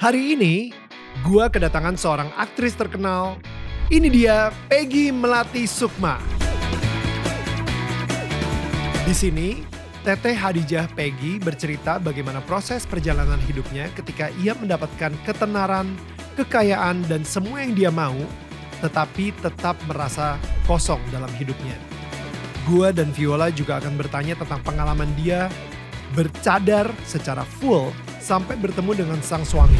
Hari ini, gua kedatangan seorang aktris terkenal. Ini dia Peggy Melati Sukma. Di sini, Teteh Hadijah Peggy bercerita bagaimana proses perjalanan hidupnya ketika ia mendapatkan ketenaran, kekayaan, dan semua yang dia mau, tetapi tetap merasa kosong dalam hidupnya. Gua dan Viola juga akan bertanya tentang pengalaman dia bercadar secara full sampai bertemu dengan sang suami.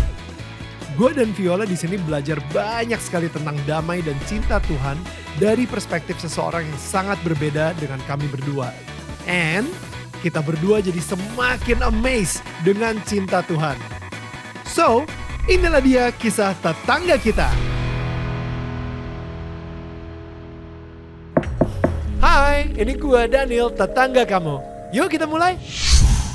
Gue dan Viola di sini belajar banyak sekali tentang damai dan cinta Tuhan dari perspektif seseorang yang sangat berbeda dengan kami berdua. And kita berdua jadi semakin amazed dengan cinta Tuhan. So, inilah dia kisah tetangga kita. Hai, ini gue Daniel, tetangga kamu. Yuk kita mulai.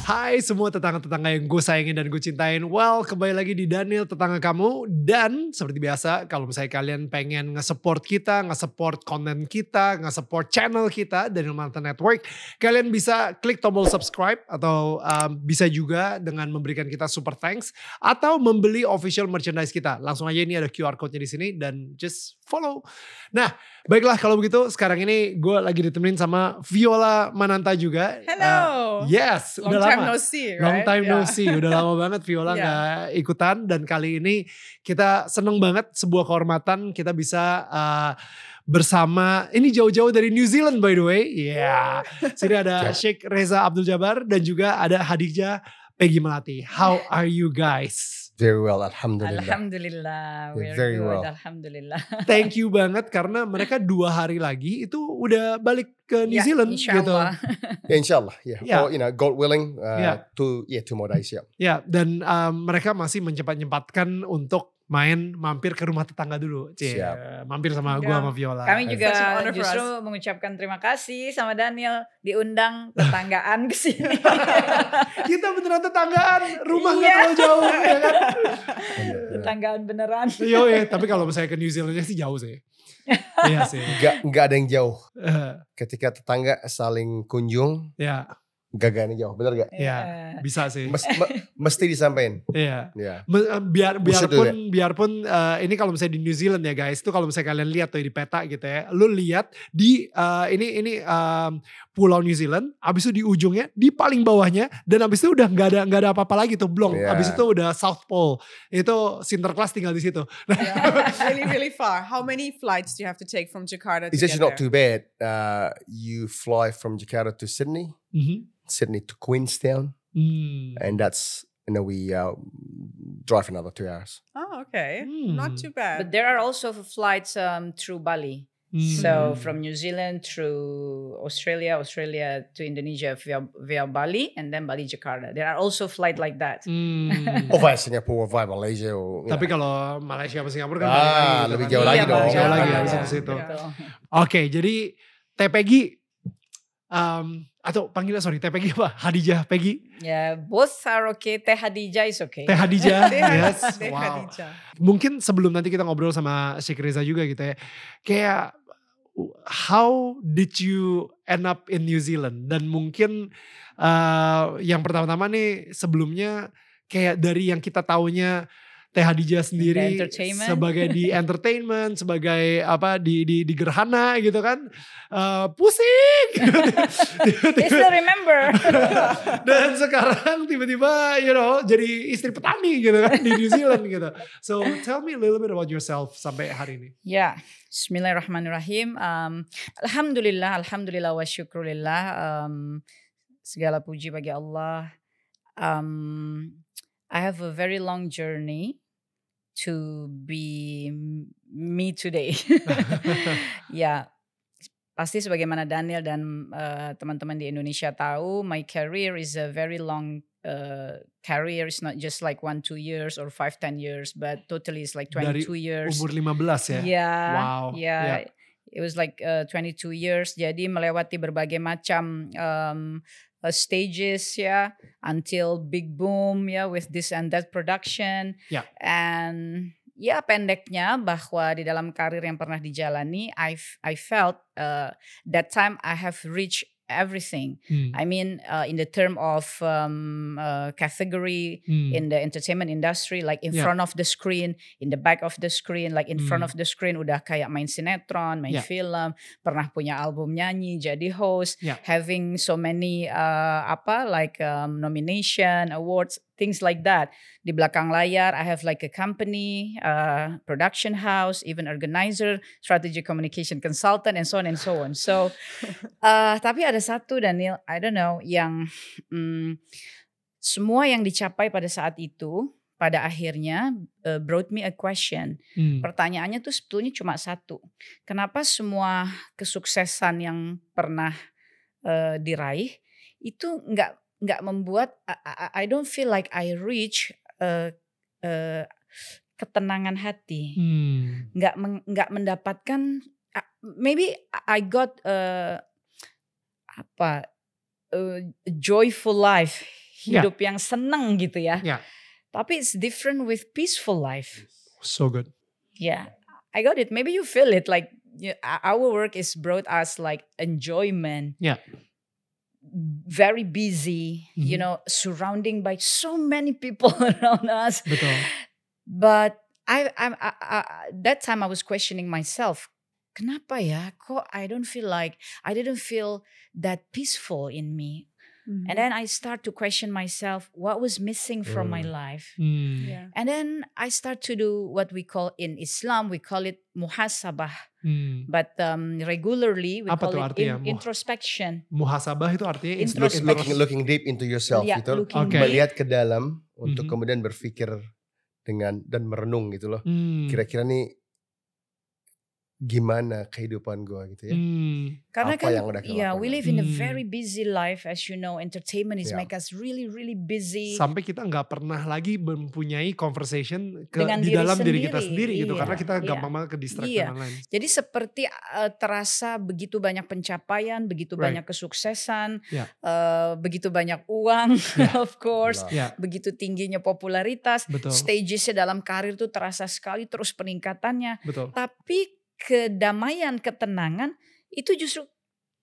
Hai semua tetangga-tetangga yang gue sayangin dan gue cintain. Well, kembali lagi di Daniel tetangga kamu. Dan seperti biasa, kalau misalnya kalian pengen nge-support kita, nge-support konten kita, nge-support channel kita, Daniel Malta Network, kalian bisa klik tombol subscribe atau um, bisa juga dengan memberikan kita super thanks atau membeli official merchandise kita. Langsung aja ini ada QR code-nya di sini dan just follow. Nah, baiklah kalau begitu sekarang ini gue lagi ditemenin sama Viola Mananta juga. Hello. Uh, yes, Long udah time lama. no see, right? Long time no Yeah. see, udah lama banget Viola Yeah. nggak ikutan dan kali ini kita seneng banget sebuah kehormatan kita bisa uh, bersama ini jauh-jauh dari New Zealand by the way, ya. Sini ada Sheikh Reza Abdul Jabar dan juga ada Hadijah Peggy Melati. How are you guys? Very well, alhamdulillah. Alhamdulillah, Yeah, we're very good. well. Alhamdulillah. Thank you banget karena mereka dua hari lagi itu udah balik ke New Ya, Zealand insya gitu. Allah. Yeah, inshallah, yeah. Yeah. Or, you know, God willing, uh, Yeah. two, yeah, two more days, yeah. Ya, dan um, mereka masih menyempat-nyempatkan untuk main mampir ke rumah tetangga dulu. Cie, Siap. mampir sama Ya. gua sama Viola. Kami juga Iya. justru mengucapkan terima kasih sama Daniel diundang tetanggaan ke sini. Kita beneran tetanggaan, rumah nggak Iya. terlalu jauh, ya kan? tetanggaan beneran. Yo, eh, tapi kalau misalnya ke New Zealandnya sih jauh sih. iya sih. Gak, gak ada yang jauh. Eh, Ketika tetangga saling kunjung, ya, ada yang jauh. Bener gak? Iya. bisa sih. Mes- me- mesti disampaikan. Iya. Yeah. Me- eh, Biar We should do biarpun biarpun eh, ini kalau misalnya di New Zealand ya guys, itu kalau misalnya kalian lihat tuh di peta gitu ya, lu lihat di eh, ini ini em, pulau New Zealand, abis itu di ujungnya, di paling bawahnya, dan abis itu udah nggak ada nggak ada apa-apa lagi tuh blong. Iya. Abis itu udah South Pole, itu Sinterklas tinggal di situ. Yeah, really, really far. How many flights do you have to take from Jakarta to It's get actually not there? too bad. Uh, you fly from Jakarta to Sydney, Mhm. Sydney to Queenstown, Hmm. and that's, you know, we uh, drive another two hours. Oh, okay. Hmm. Not too bad. But there are also flights um, through Bali. Hmm. So from New Zealand through Australia, Australia to Indonesia via, via Bali, and then Bali Jakarta. There are also flights like that. Hmm. Or via Singapore, or via Malaysia, or, you Tapi know. kalau Malaysia sama Singapura kan Ah, balik lagi gitu lebih kan. jauh lagi Iya, dong. Jauh jauh lagi lagi, habis ya. situ. Oke, jadi Teh Peggy um, atau panggilnya sorry Teh Peggy apa? Hadijah Peggy? Yeah, both are okay. Teh Hadijah is okay. Teh Hadijah. Yes. Deh Wow. Khadijah. Mungkin sebelum nanti kita ngobrol sama Sheikh Reza juga gitu ya. Kayak how did you end up in New Zealand? Dan mungkin uh, yang pertama-tama nih sebelumnya kayak dari yang kita taunya Teh Hadijah sendiri sebagai di entertainment, sebagai apa di di di gerhana gitu kan. Uh, pusing. Still remember. Dan sekarang tiba-tiba you know jadi istri petani gitu kan di New Zealand gitu. So tell me a little bit about yourself sampai hari ini. Ya, Bismillahirrahmanirrahim. Um, Alhamdulillah, Alhamdulillah wa syukurillah. Um, segala puji bagi Allah. Um, I have a very long journey to be me today. ya, pasti sebagaimana Daniel dan uh, teman-teman di Indonesia tahu, my career is a very long uh, career. It's not just like one, two years or five, ten years, but totally it's like Dari 22 years. Umur 15 ya. Yeah. Wow. Yeah. Yeah. It was like uh, 22 years. Jadi melewati berbagai macam um, uh, stages ya until big boom ya with this and that production. Ya. And ya pendeknya bahwa di dalam karir yang pernah dijalani I I felt uh, that time I have reached everything. Hmm. I mean, uh, in the term of um, uh, category Hmm. in the entertainment industry, like in Yeah. front of the screen, in the back of the screen, like in front Hmm. of the screen udah kayak main sinetron, main Yeah. film, pernah punya album nyanyi, jadi host, Yeah. having so many uh, apa like um, nomination, awards, things like that. Di belakang layar, I have like a company, uh, production house, even organizer, strategy communication consultant, and so on and so on. So, uh, tapi ada satu Daniel, I don't know, yang mm, semua yang dicapai pada saat itu, pada akhirnya uh, brought me a question. Hmm. Pertanyaannya tuh sebetulnya cuma satu. Kenapa semua kesuksesan yang pernah eh, diraih itu nggak nggak membuat I, I- I don't feel like I reach eh, eh, ketenangan hati. Hmm. Nggak men- nggak mendapatkan uh, maybe I got eh, apa eh, joyful life Ya. hidup yang senang gitu ya. Ya. Tapi it's different with peaceful life. So good. Yeah, I got it. Maybe you feel it. Like yeah, our work is brought us like enjoyment. Yeah. Very busy, you Mhm. know, surrounding by so many people around us. Betul. But I, I, I, I, that time I was questioning myself. Kenapa ya? Kok I don't feel like I didn't feel that peaceful in me. Mhm. And then I start to question myself. What was missing from my Mm. life? Hmm. yeah. And then I start to do what we call in Islam, we call it muhasabah. Hmm. But um, regularly we Apa call it in- muh- introspection. Muhasabah itu artinya Intros- Look- intros- looking, looking deep into yourself Yeah, gitu. deep. Melihat ke dalam untuk Mhm. kemudian berpikir dengan dan merenung gitu loh. Hmm. Kira-kira nih gimana kehidupan gue gitu ya. Hmm. Karena Apa kan, yang udah yeah, we live in a Hmm. very busy life, as you know. Entertainment is Yeah. make us really, really busy. Sampai kita nggak pernah lagi mempunyai conversation ke, Dengan di diri dalam diri kita sendiri, sendiri gitu iya, karena kita iya. gampang banget ke distract Iya. dan lain-lain. Jadi seperti uh, terasa begitu banyak pencapaian, begitu Right. banyak kesuksesan, Yeah. uh, begitu banyak uang, of course. Ya, begitu tingginya popularitas, betul. stagesnya dalam karir tuh terasa sekali terus peningkatannya. Betul. Tapi kedamaian, ketenangan itu justru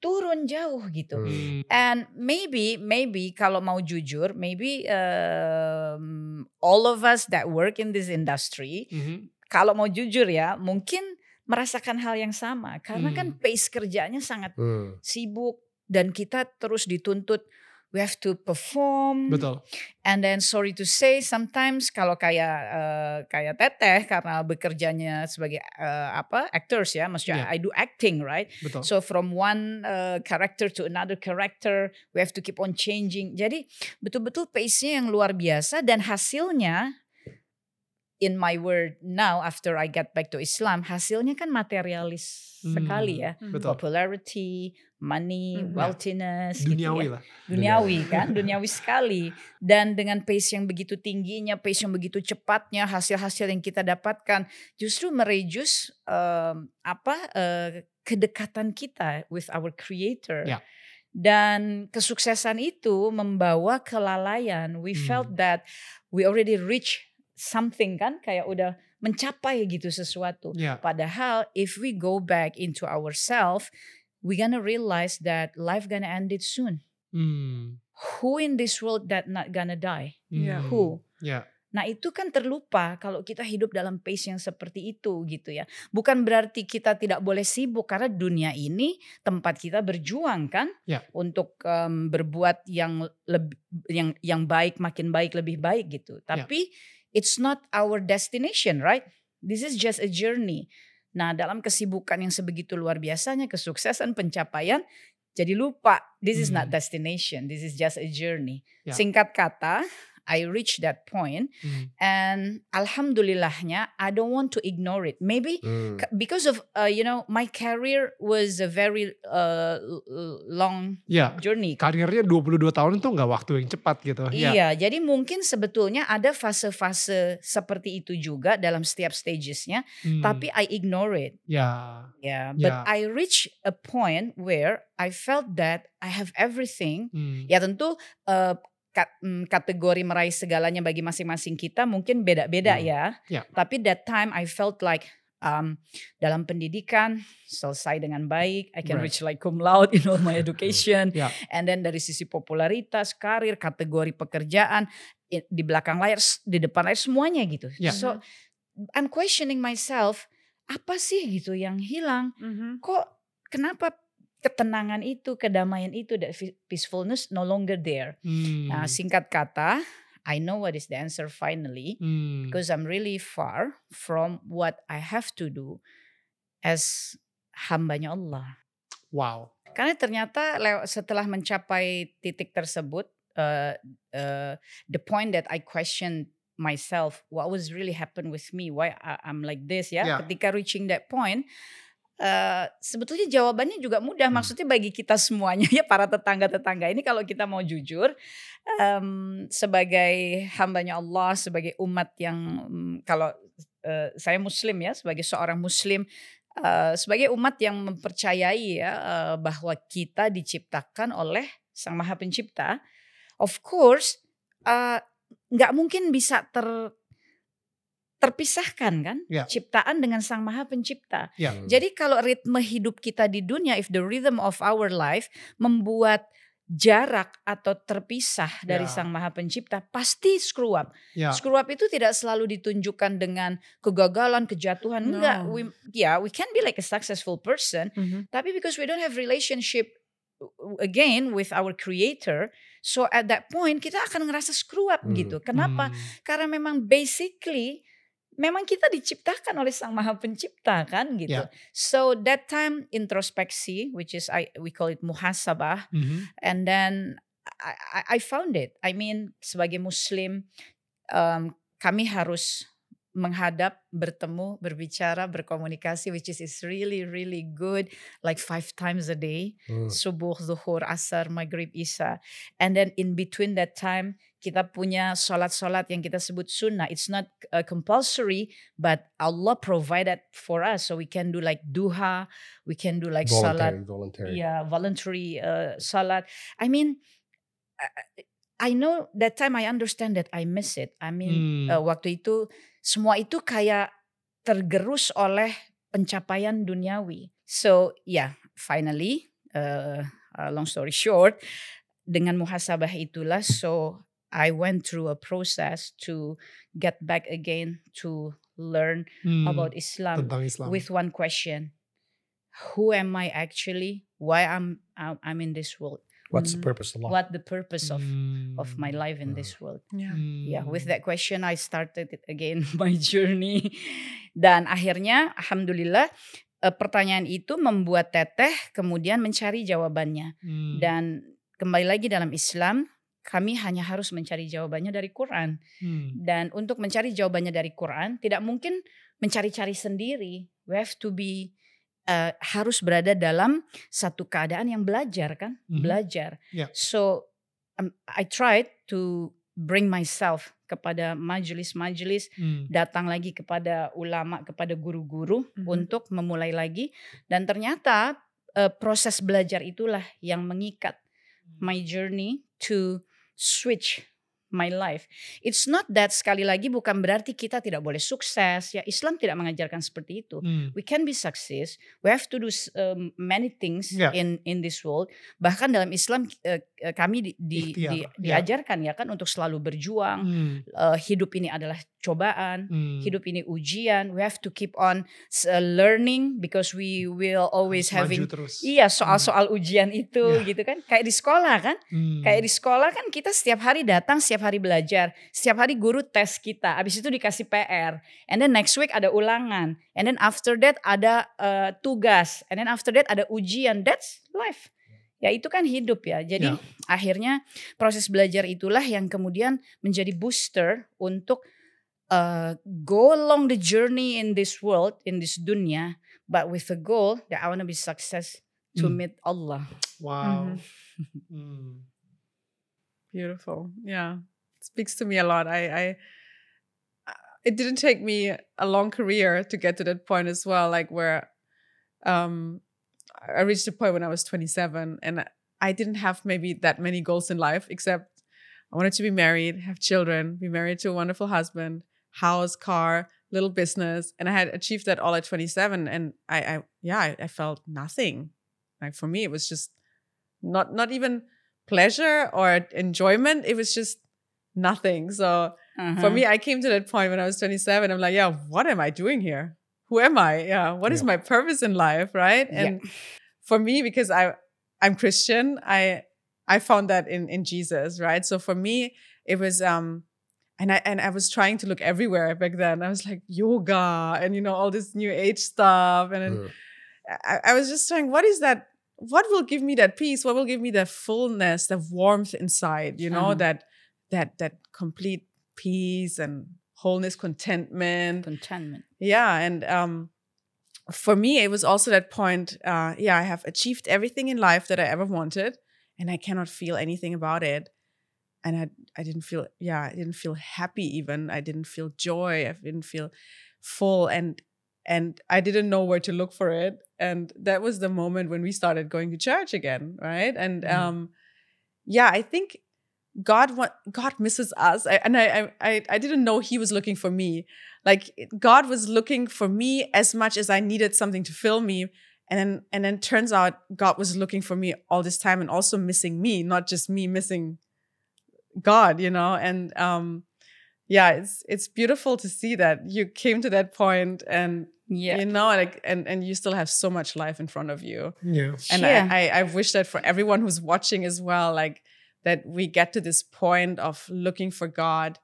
turun jauh gitu. Hmm. Hmm. And maybe, maybe kalau mau jujur, maybe um, all of us that work in this industry, Mhm. kalau mau jujur ya, mungkin merasakan hal yang sama. Karena kan Hmm. pace kerjanya sangat Hmm. sibuk dan kita terus dituntut we have to perform. Betul. And then sorry to say sometimes kalau kayak eh, kayak Teteh karena bekerjanya sebagai eh, apa actors ya, maksudnya Yeah. I do acting right. Betul. So from one uh, character to another character, we have to keep on changing. Jadi betul-betul pace-nya yang luar biasa dan hasilnya in my word now after I get back to Islam, hasilnya kan materialis Hmm, sekali ya. Betul. Popularity, money, Hmm. wealthiness, gitu Duniawi ya. lah. Duniawi kan, duniawi sekali. Dan dengan pace yang begitu tingginya, pace yang begitu cepatnya, hasil-hasil yang kita dapatkan justru merejus em, apa eh, kedekatan kita with our creator. Ya. Dan kesuksesan itu membawa kelalaian. We Hmm. felt that we already reach something kan, kayak udah mencapai gitu sesuatu. Ya. Padahal if we go back into ourselves, we gonna realize that life gonna end it soon. Hmm. Who in this world that not gonna die? Yeah. Hmm. Who? Ya. Nah itu kan terlupa kalau kita hidup dalam pace yang seperti itu gitu ya. Bukan berarti kita tidak boleh sibuk karena dunia ini tempat kita berjuang kan Ya. untuk em, berbuat yang lebih yang yang baik makin baik lebih baik gitu. Ya. Tapi it's not our destination, right? This is just a journey. Nah, dalam kesibukan yang sebegitu luar biasanya, kesuksesan, pencapaian, jadi lupa this is not Hmm. destination, this is just a journey. Ya. Singkat kata, I reached that point Hmm. and alhamdulillahnya I don't want to ignore it. Maybe c- because of uh, you know my career was a very uh, long Ya. journey. Karirnya 22 tahun itu nggak waktu yang cepat gitu. Ya. Iya, jadi mungkin sebetulnya ada fase-fase seperti itu juga dalam setiap stagesnya, Hmm. tapi I ignore it. Ya. Ya, but Ya. I reach a point where I felt that I have everything. Hmm. Ya tentu uh, mm, kategori meraih segalanya bagi masing-masing kita mungkin beda-beda Hmm. ya. Ya. Tapi that time I felt like Um, dalam pendidikan selesai dengan baik, I can Right. reach like cum laude in all my education. Ya. And then dari sisi popularitas, karir, kategori pekerjaan, di belakang layar, di depan layar semuanya gitu. Ya. So I'm questioning myself, apa sih gitu yang hilang? Mhm. Kok kenapa ketenangan itu, kedamaian itu, that peacefulness no longer there? Hmm. Nah, singkat kata, I know what is the answer finally Hmm. because I'm really far from what I have to do as hambanya Allah. Wow. Karena ternyata setelah mencapai titik tersebut, uh, uh, the point that I question myself, what was really happen with me, why I- I'm like this ya. Ya. Ketika reaching that point, uh, sebetulnya jawabannya juga mudah. Hmm. Maksudnya bagi kita semuanya ya para tetangga-tetangga ini kalau kita mau jujur, um, sebagai hambanya Allah, sebagai umat yang um, kalau uh, saya Muslim ya, sebagai seorang Muslim Uh, sebagai umat yang mempercayai ya uh, bahwa kita diciptakan oleh Sang Maha Pencipta, of course uh, nggak mungkin bisa ter terpisahkan kan Ya. ciptaan dengan Sang Maha Pencipta. Mm. Jadi kalau ritme hidup kita di dunia, if the rhythm of our life membuat jarak atau terpisah dari Ya. Sang Maha Pencipta, pasti screw up. Ya. Screw up itu tidak selalu ditunjukkan dengan kegagalan, kejatuhan. Enggak, No. we, yeah, we can be like a successful person, Mhm. tapi because we don't have relationship again with our creator, so at that point kita akan ngerasa screw up Hmm. gitu. Kenapa? Hmm. Karena memang basically memang kita diciptakan oleh Sang Maha Pencipta kan gitu. Ya. So that time introspeksi, which is I we call it muhasabah, Mhm. and then I, I- I found it. I mean, sebagai Muslim, um, kami harus menghadap, bertemu, berbicara, berkomunikasi, which is, is really really good, like five times a day, Mm. subuh, zuhur, asar, maghrib, isya, and then in between that time kita punya sholat-sholat yang kita sebut sunnah. It's not uh, compulsory, but Allah provided for us, so we can do like duha, we can do like salat voluntary, voluntary. yeah voluntary uh, salat i mean I- i know that time i understand that i miss it i mean Hmm. uh, waktu itu semua itu kayak tergerus oleh pencapaian duniawi so yeah finally uh, uh, long story short dengan muhasabah itulah so i went through a process to get back again to learn Hmm. about islam tentang Islam. with one question who am i actually why i'm i'm I'm in this world What's the Mm. purpose of life? what the purpose of of my Hmm. life in Mm. this world Yeah. yeah with Hmm. that question i started it again my journey dan akhirnya alhamdulillah eh, pertanyaan itu membuat teteh kemudian mencari jawabannya Hmm. dan kembali lagi dalam Islam kami hanya harus mencari jawabannya dari Quran Hmm. dan untuk mencari jawabannya dari Quran tidak mungkin mencari-cari sendiri. We have to be uh, harus berada dalam satu keadaan yang belajar kan, Mhm. belajar. Ya. So um, I tried to bring myself kepada majelis-majelis, Hmm. datang lagi kepada ulama, kepada guru-guru Mhm. untuk memulai lagi dan ternyata uh, proses belajar itulah yang mengikat my journey to switch my life. It's not that sekali lagi bukan berarti kita tidak boleh sukses. Ya Islam tidak mengajarkan seperti itu. Hmm. We can be success. We have to do um, many things Ya. in in this world. Bahkan dalam Islam eh, kami di, di- Ikhtiar, di- ya. diajarkan ya kan untuk selalu berjuang. Hmm. Eh, hidup ini adalah cobaan. Hmm. Hidup ini ujian. We have to keep on uh, learning because we will always Harus having terus. Iya soal-soal ujian itu Ya. gitu kan kayak di sekolah kan Hmm. kayak di sekolah kan kita setiap hari datang setiap hari belajar setiap hari guru tes kita abis itu dikasih PR and then next week ada ulangan and then after that ada uh, tugas and then after that ada ujian that's life ya itu kan hidup ya jadi Ya. akhirnya proses belajar itulah yang kemudian menjadi booster untuk uh, go along the journey in this world in this dunia but with the goal that I want to be success to Hmm. meet Allah Wow. Hmm. Beautiful. Yeah. Speaks to me a lot. I, I, uh, it didn't take me a long career to get to that point as well. Like where, um, I reached a point when I was 27 and I didn't have maybe that many goals in life, except I wanted to be married, have children, be married to a wonderful husband, house, car, little business, and I had achieved that all at 27. And I, I yeah, I, I felt nothing. Like for me, it was just not not even pleasure or enjoyment. It was just nothing. So Uh-huh. for me, I came to that point when I was 27. I'm like, yeah, what am I doing here? Who am I? Yeah, what is Yeah. my purpose in life, right? Yeah. And for me, because I I'm Christian, I I found that in in Jesus, right? So for me, it was um and I and I was trying to look everywhere back then. I was like yoga and you know all this new age stuff, and. I, I was just trying, what is that? What will give me that peace? What will give me that fullness, the warmth inside? You know Uh-huh. that that that complete peace and wholeness, contentment. contentment. Yeah, and um, for me, it was also that point. Uh, yeah, I have achieved everything in life that I ever wanted, and I cannot feel anything about it. And I, I didn't feel, yeah, I didn't feel happy. Even I didn't feel joy. I didn't feel full, and and I didn't know where to look for it. And that was the moment when we started going to church again, right? And Mhm. um, yeah, I think God want God misses us, I, and I, I I I didn't know He was looking for me. Like God was looking for me as much as I needed something to fill me, and then and then turns out God was looking for me all this time and also missing me, not just me missing God, you know. And um, yeah, it's it's beautiful to see that you came to that point, and Yeah. you know, like and and you still have so much life in front of you. Yeah. And Yeah. I, I, I wish that for everyone who's watching as well, like that we get to this point of looking for God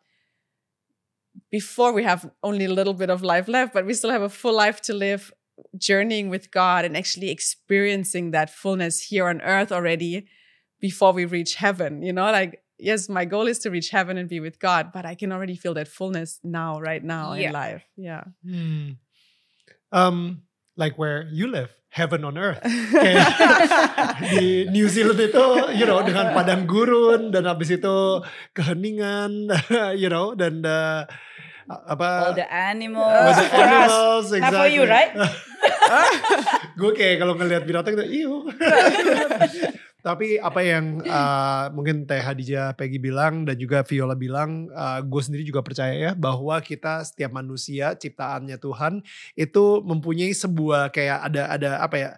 before we have only a little bit of life left, but we still have a full life to live, journeying with God and actually experiencing that fullness here on earth already before we reach heaven. You know, like, yes, my goal is to reach heaven and be with God, but I can already feel that fullness now, right now Yeah. in life. Yeah. Hmm. Um, like where you live, heaven on earth. Kayak di New Zealand itu, you know, dengan padang gurun dan habis itu keheningan, you know, dan uh, apa? All the animals. all the for us. animals, Not for you, exactly. right? gue kayak kalau ngelihat binatang itu, iu. Tapi apa yang uh, mungkin Teh Hadijah Peggy bilang dan juga Viola bilang, uh, gue sendiri juga percaya ya bahwa kita setiap manusia ciptaannya Tuhan itu mempunyai sebuah kayak ada ada apa ya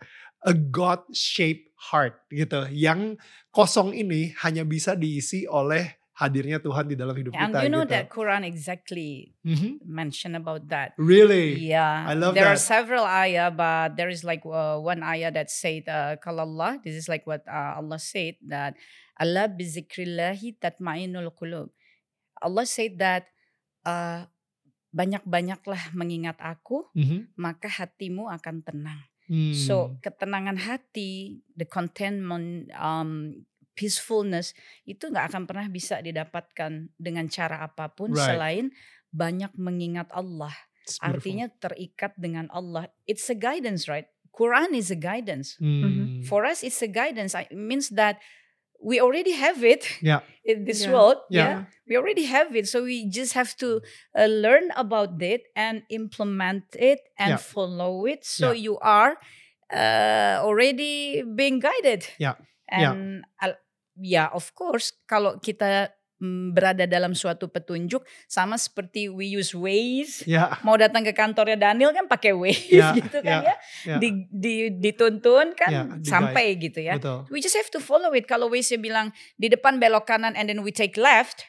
a God shaped heart gitu. Yang kosong ini hanya bisa diisi oleh hadirnya Tuhan di dalam hidup And kita you know gitu. that Quran exactly Mhm. mention about that. Really? Yeah, I love there are that. several ayah, but there is like uh, one ayah that said, uh, "Kalau Allah." This is like what uh, Allah said that Allah bizikrillahi tatmainul qulub. Allah said that uh, banyak-banyaklah mengingat Aku, Mhm. maka hatimu akan tenang. Hmm. So ketenangan hati, the contentment, um, peacefulness itu nggak akan pernah bisa didapatkan dengan cara apa pun Right. selain banyak mengingat Allah. Artinya terikat dengan Allah. It's a guidance, right? Quran is a guidance. Hmm. For us, it's a guidance. It means that we already have it Yeah. in this Yeah. world. Yeah. Yeah. we already have it. So we just have to uh, learn about it and implement it and Yeah. follow it. So Yeah. you are uh, already being guided. Yeah. Yeah. And al- ya, of course, kalau kita mm, berada dalam suatu petunjuk sama seperti we use Waze Ya. mau datang ke kantornya Daniel kan pakai Waze Ya, gitu kan ya, ya, ya. Di, di, dituntun kan Ya, di-guide. sampai gitu ya. Betul. We just have to follow it. Kalau Waze bilang di depan belok kanan and then we take left,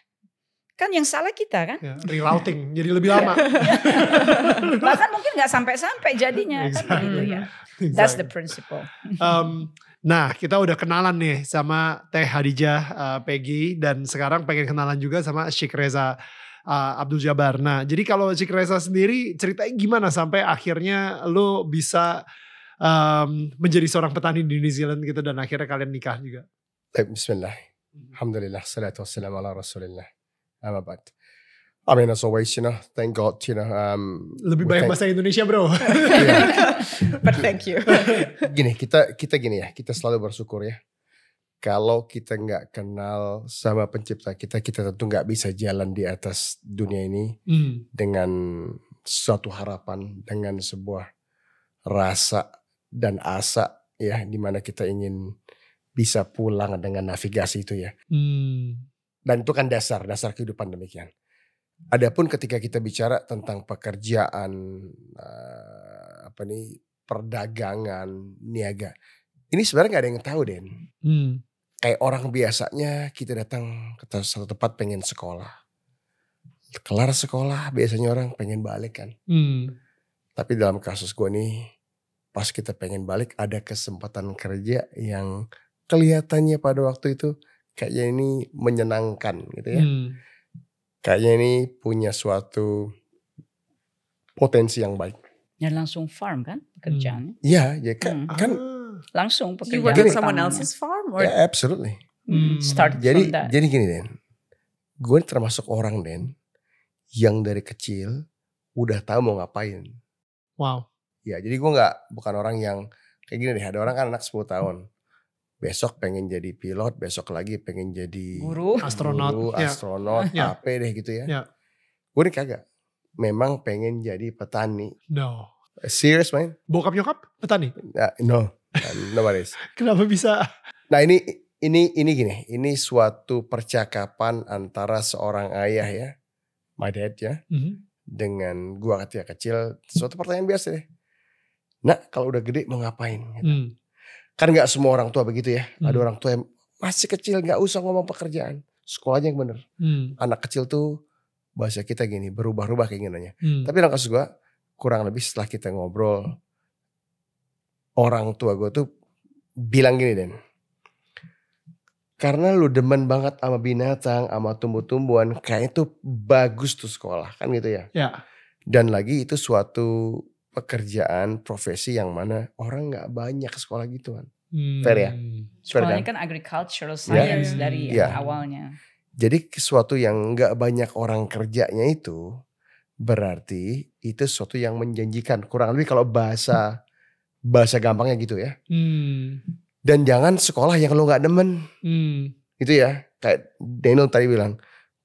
kan yang salah kita kan. Ya, rerouting jadi lebih lama. Bahkan mungkin nggak sampai-sampai jadinya kan Exactly. gitu ya. That's the Exactly. principle. Um, Nah, kita udah kenalan nih sama Teh Hadijah uh, Peggy dan sekarang pengen kenalan juga sama Sheikh Reza uh, Abdul Jabar. Nah, jadi kalau Sheikh Reza sendiri ceritanya gimana sampai akhirnya lo bisa um, menjadi seorang petani di New Zealand gitu dan akhirnya kalian nikah juga? Bismillah. Hmm. Alhamdulillah, salatu wassalamu ala rasulillah. Amabat. I mean as always you know thank God you know um, Lebih thank- bahasa Indonesia bro. But thank you. gini kita kita gini ya kita selalu bersyukur ya. Kalau kita nggak kenal sama pencipta kita kita tentu nggak bisa jalan di atas dunia ini Hmm, dengan suatu harapan dengan sebuah rasa dan asa ya di mana kita ingin bisa pulang dengan navigasi itu ya. Hmm, dan itu kan dasar dasar kehidupan demikian Adapun ketika kita bicara tentang pekerjaan eh, apa nih perdagangan niaga, ini sebenarnya nggak ada yang tahu Den. Hmm. Kayak orang biasanya kita datang ke satu tempat pengen sekolah, kelar sekolah biasanya orang pengen balik kan. Hmm. Tapi dalam kasus gue nih, pas kita pengen balik ada kesempatan kerja yang kelihatannya pada waktu itu kayaknya ini menyenangkan gitu ya. Hmm. Kayaknya ini punya suatu potensi yang baik. Dan langsung farm kan pekerjaannya. Iya, ya kan, Hmm. kan Ah. Langsung You pekerjaan work Gini. at someone else's farm or ya absolutely. Hmm, Hmm. Start Jadi from that. jadi gini Den, gue termasuk orang Den yang dari kecil udah tahu mau ngapain. Wow. Ya jadi gue nggak bukan orang yang kayak gini deh. Ada orang kan anak 10 tahun, besok pengen jadi pilot, besok lagi pengen jadi Guru. Astronot. guru, Ya. astronot, Ya. apa deh gitu ya. Ya. Gue nih kagak. Memang pengen jadi petani. No. Serious man? Bokap nyokap petani. Nah, no, nobody's. Kenapa bisa? Nah ini ini ini gini, ini suatu percakapan antara seorang ayah ya, my dad ya, Mhm. dengan gua ketika kecil, suatu pertanyaan biasa deh. Nak kalau udah gede mau ngapain? Gitu. Hmm. Kan nggak semua orang tua begitu ya. Ada Hmm. orang tua yang masih kecil nggak usah ngomong pekerjaan, sekolahnya yang bener. Hmm. Anak kecil tuh bahasa kita gini berubah-ubah keinginannya. Hmm. Tapi dalam kasus gua kurang lebih setelah kita ngobrol, orang tua gue tuh bilang gini Den. Karena lu demen banget sama binatang, sama tumbuh-tumbuhan, kayak itu bagus tuh sekolah kan gitu ya. Ya. Dan lagi itu suatu pekerjaan profesi yang mana orang nggak banyak sekolah gitu kan. Hmm. Fair ya? Fair Sekolahnya kan? kan agricultural Ya. science Iya. dari Iya. awalnya. Jadi sesuatu yang nggak banyak orang kerjanya itu berarti itu sesuatu yang menjanjikan. Kurang lebih kalau bahasa bahasa gampangnya gitu ya. Hmm. Dan jangan sekolah yang lo nggak demen Hmm. gitu ya. Kayak Daniel tadi bilang,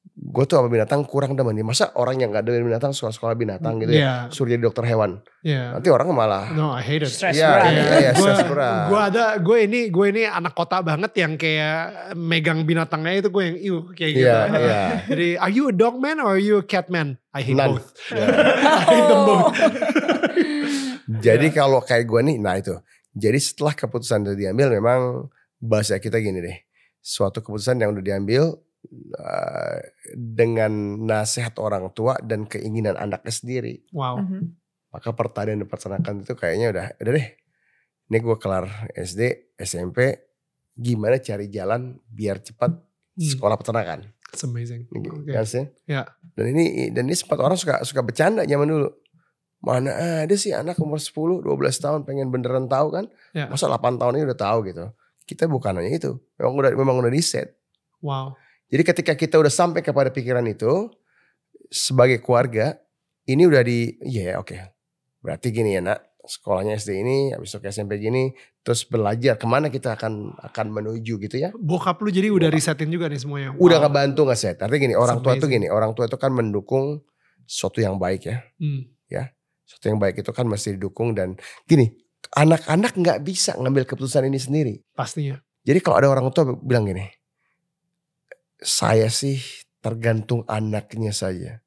gue tuh sama binatang kurang demen nih. Masa orang yang nggak demen binatang sekolah-sekolah binatang gitu ya, Ya. suruh jadi dokter hewan. Ya. Nanti orang malah, No, I hate it. Stress Iya, iya, Kayak iya, gue, stress berat. gue ada, gue ini, gue ini anak kota banget yang kayak megang binatangnya itu gue yang iu kayak gitu. iya, iya. Jadi, are you a dog man or are you a cat man? I hate None. both. Ya. I hate them both. Jadi Iya. kalau kayak gue nih, nah itu. Jadi setelah keputusan udah diambil, memang bahasa kita gini deh. Suatu keputusan yang udah diambil uh, dengan nasihat orang tua dan keinginan anaknya sendiri. Wow. Mhm. Maka pertanian dan peternakan itu kayaknya udah, udah deh. Ini gue kelar SD, SMP, gimana cari jalan biar cepat Hmm. sekolah peternakan. It's amazing. Gitu, Oke. kan sih? Ya. Dan ini dan ini sempat orang suka suka bercanda zaman dulu. Mana ada sih anak umur 10, 12 tahun pengen beneran tahu kan? Ya. Masa 8 tahun ini udah tahu gitu. Kita bukan hanya itu. Memang udah memang udah di set. Wow. Jadi ketika kita udah sampai kepada pikiran itu sebagai keluarga, ini udah di iya oke. Berarti gini ya, Nak. Sekolahnya SD ini, habis itu ke SMP gini, terus belajar ke mana kita akan akan menuju gitu ya. Bokap lu jadi udah risetin juga nih semuanya. Udah Wow. ngebantu nggak set. Artinya gini, orang tua tuh amazing. gini, orang tua itu kan mendukung sesuatu yang baik ya. Hmm. sesuatu yang baik itu kan mesti didukung dan gini anak-anak nggak bisa ngambil keputusan ini sendiri Pastinya. jadi kalau ada orang tua bilang gini saya sih tergantung anaknya saja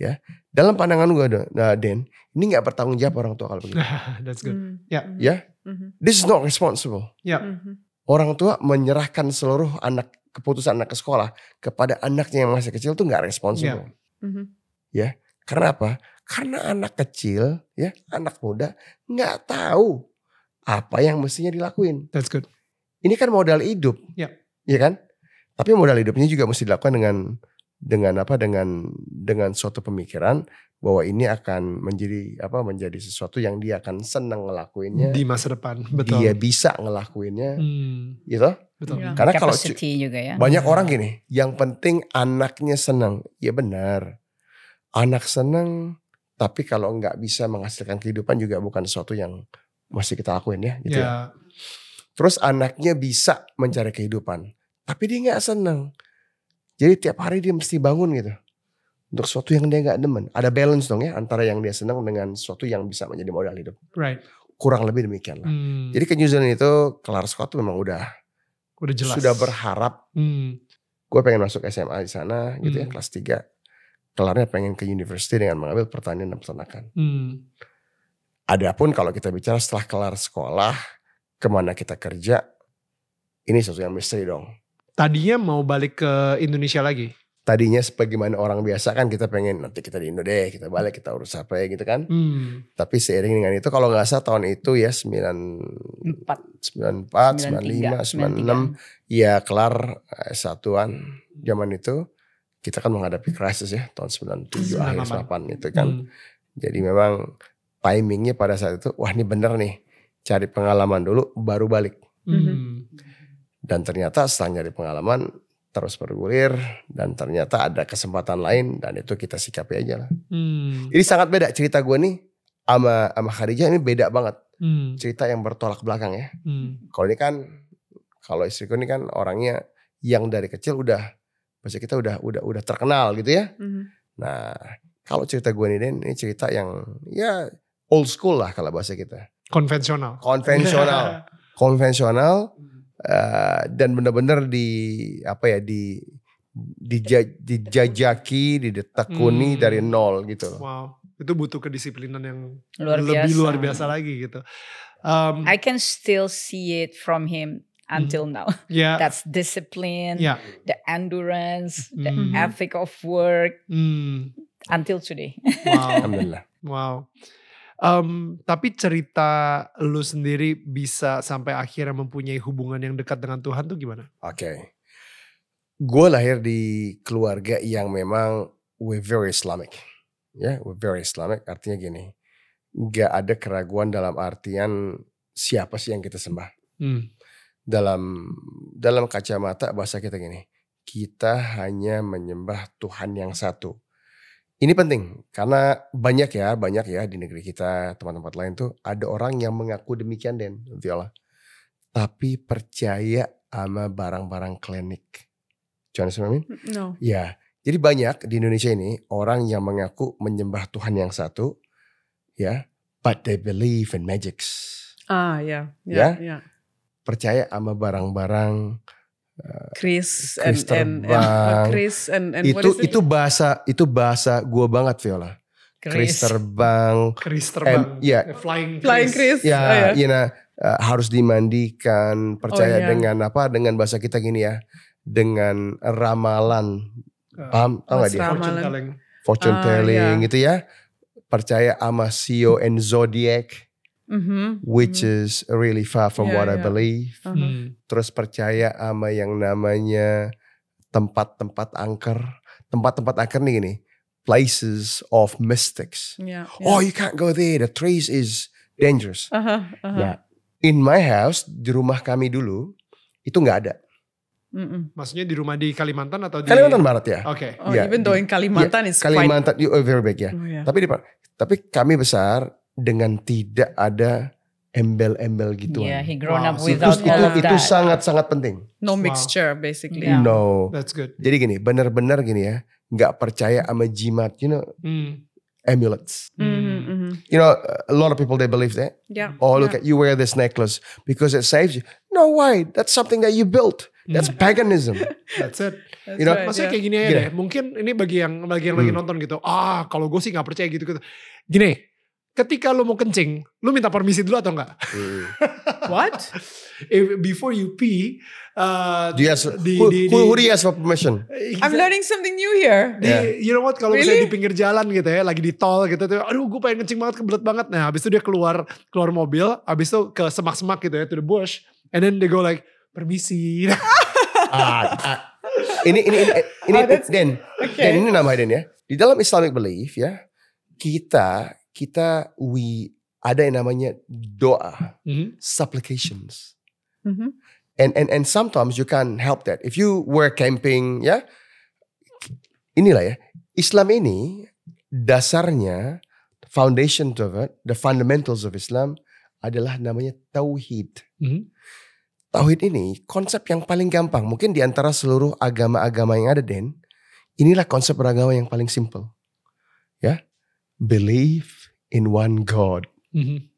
ya dalam pandangan gue nah Den ini nggak bertanggung jawab orang tua kalau begitu That's good. Mm. Yeah. Mhm. Ya. Mhm. this is not responsible Mhm. orang tua menyerahkan seluruh anak keputusan anak ke sekolah kepada anaknya yang masih kecil tuh nggak responsible Mhm. Karena apa? Karena anak kecil, ya, anak muda nggak tahu apa yang mestinya dilakuin. That's good. Ini kan modal hidup, Ya. Iya kan? Tapi modal hidupnya juga mesti dilakukan dengan dengan apa? Dengan dengan suatu pemikiran bahwa ini akan menjadi apa? Menjadi sesuatu yang dia akan senang ngelakuinnya. Di masa depan. Betul. Dia bisa ngelakuinnya, Hmm. gitu. Betul. Iya. Karena kalau juga ya. banyak Hmm. orang gini, yang penting anaknya senang. Ya benar. Anak senang, tapi kalau nggak bisa menghasilkan kehidupan juga bukan sesuatu yang mesti kita lakuin ya. Gitu ya. Ya. Terus anaknya bisa mencari kehidupan, tapi dia nggak senang. Jadi tiap hari dia mesti bangun gitu. Untuk sesuatu yang dia nggak demen. Ada balance dong ya antara yang dia senang dengan sesuatu yang bisa menjadi modal hidup. Right. Kurang lebih demikian lah. Hmm. Jadi ke New Zealand itu kelar sekolah tuh memang udah udah jelas. sudah berharap Hmm. gue pengen masuk SMA di sana gitu ya Hmm. kelas 3 kelarnya pengen ke university dengan mengambil pertanian dan peternakan. Hmm. Adapun kalau kita bicara setelah kelar sekolah, ke mana kita kerja, ini sesuatu yang misteri dong. Tadinya mau balik ke Indonesia lagi. Tadinya sebagaimana orang biasa kan kita pengen nanti kita di Indo deh, kita balik kita urus apa ya gitu kan. Hmm. Tapi seiring dengan itu kalau nggak salah tahun itu ya 9 Empat. 94, 95, 96 ya kelar eh, satuan zaman itu kita kan menghadapi krisis ya tahun 97 akhir 98 itu kan. Hmm. Jadi memang timingnya pada saat itu wah ini bener nih cari pengalaman dulu baru balik. Hmm. Dan ternyata setelah nyari pengalaman terus bergulir dan ternyata ada kesempatan lain dan itu kita sikapi aja lah. Hmm. Ini sangat beda cerita gue nih sama sama Khadijah ini beda banget Hmm. cerita yang bertolak belakang ya. Hmm. Kalau ini kan kalau istriku ini kan orangnya yang dari kecil udah bahasa kita udah udah udah terkenal gitu ya. Mhm. Nah, kalau cerita gue nih Den, ini cerita yang ya old school lah kalau bahasa kita. Konvensional. Konvensional. Konvensional eh, dan benar-benar di apa ya di dija- dijajaki, didetekuni Hmm. dari nol gitu loh. Wow. Itu butuh kedisiplinan yang Luar lebih biasa. luar biasa lagi gitu. Um, I can still see it from him until now. ya, That's discipline, ya. the endurance, the Hmm. ethic of work Hmm. until today. Wow. Alhamdulillah. Wow. Um, tapi cerita lu sendiri bisa sampai akhirnya mempunyai hubungan yang dekat dengan Tuhan tuh gimana? Oke. Gue lahir di keluarga yang memang we very Islamic. Ya, we very Islamic artinya gini. Gak ada keraguan dalam artian siapa sih yang kita sembah. Hmm. Dalam dalam kacamata bahasa kita gini. Kita hanya menyembah Tuhan yang satu. Ini penting karena banyak ya, banyak ya di negeri kita, tempat-tempat lain tuh ada orang yang mengaku demikian Den, Viola. Tapi percaya sama barang-barang klinik. Jangan I mean? No. Ya, jadi banyak di Indonesia ini orang yang mengaku menyembah Tuhan yang satu, ya, but they believe in magics. Ah, yeah. Yeah? Yeah. Yeah. Percaya sama barang-barang Chris Chris and, and, and uh. Chris and, and what itu is it? itu bahasa itu bahasa gua banget Viola. Chris terbang, Chris terbang. ya, Flying Chris. Flying Chris. ya, Oh, yeah. you know, uh, harus dimandikan. Percaya Oh, iya. dengan apa? Dengan bahasa kita gini ya, dengan ramalan. Uh, Paham? Tahu nggak Mas dia? Fortune Ramalan. telling. Fortune Ah, telling iya. gitu ya. Percaya sama Sio and Zodiac, Mhm, which mhm. is really far from Yeah, what I yeah. believe. Uh-huh. Hmm. Terus percaya sama yang namanya tempat-tempat angker. Tempat-tempat angker nih gini, places of mystics. Yeah. Oh, you can't go there. The trees is dangerous. Uh-huh, uh-huh. Nah, in my house di rumah kami dulu itu nggak ada. Mm-mm. Maksudnya di rumah di Kalimantan atau di Kalimantan Barat ya. Oke. Oh, Yeah, even though in Kalimantan is quite. Kalimantan, you oh, very big ya. Oh, yeah. Tapi di tapi kami besar dengan tidak ada embel-embel gituan. Yeah, he grown Wow, up so itu without itu all of itu that. sangat-sangat penting. No Wow. mixture, basically. Yeah. No. That's good. Jadi gini, benar-benar gini ya, nggak percaya sama jimat, you know, Hmm. amulets. Mhm, mhm. You know, a lot of people they believe that. Yeah. Oh, look yeah. at you wear this necklace because it saves you. No, why? That's something that you built. That's Hmm. paganism. That's it. That's you know, right, Maksudnya yeah. kayak gini aja Gini. deh. Mungkin ini bagi yang bagi yang lagi Hmm. nonton gitu. Ah, kalau gue sih nggak percaya gitu gitu. Gini, ketika lu mau kencing, lu minta permisi dulu atau enggak? Hmm. What? If, before you pee, uh, Do you ask, di, who, di, who, who do you ask for permission? I'm learning something new here. di, Yeah. you know what kalau Really? misalnya di pinggir jalan gitu ya lagi di tol gitu tuh aduh gue pengen kencing banget kebelet banget nah habis itu dia keluar keluar mobil habis itu ke semak-semak gitu ya to the bush and then they go like permisi ah, ah, ini ini ini ini Oh, Den, Okay. Den ini nama Den ya. Di dalam Islamic belief ya, kita kita we ada yang namanya doa, Mhm. supplications. Mhm. And and and sometimes you can help that. If you were camping ya, inilah ya. Islam ini dasarnya foundation of it, the fundamentals of Islam adalah namanya tauhid. Mhm. Tauhid ini konsep yang paling gampang. Mungkin di antara seluruh agama-agama yang ada, Den. Inilah konsep beragama yang paling simple. Ya. Believe in one God. Mhm.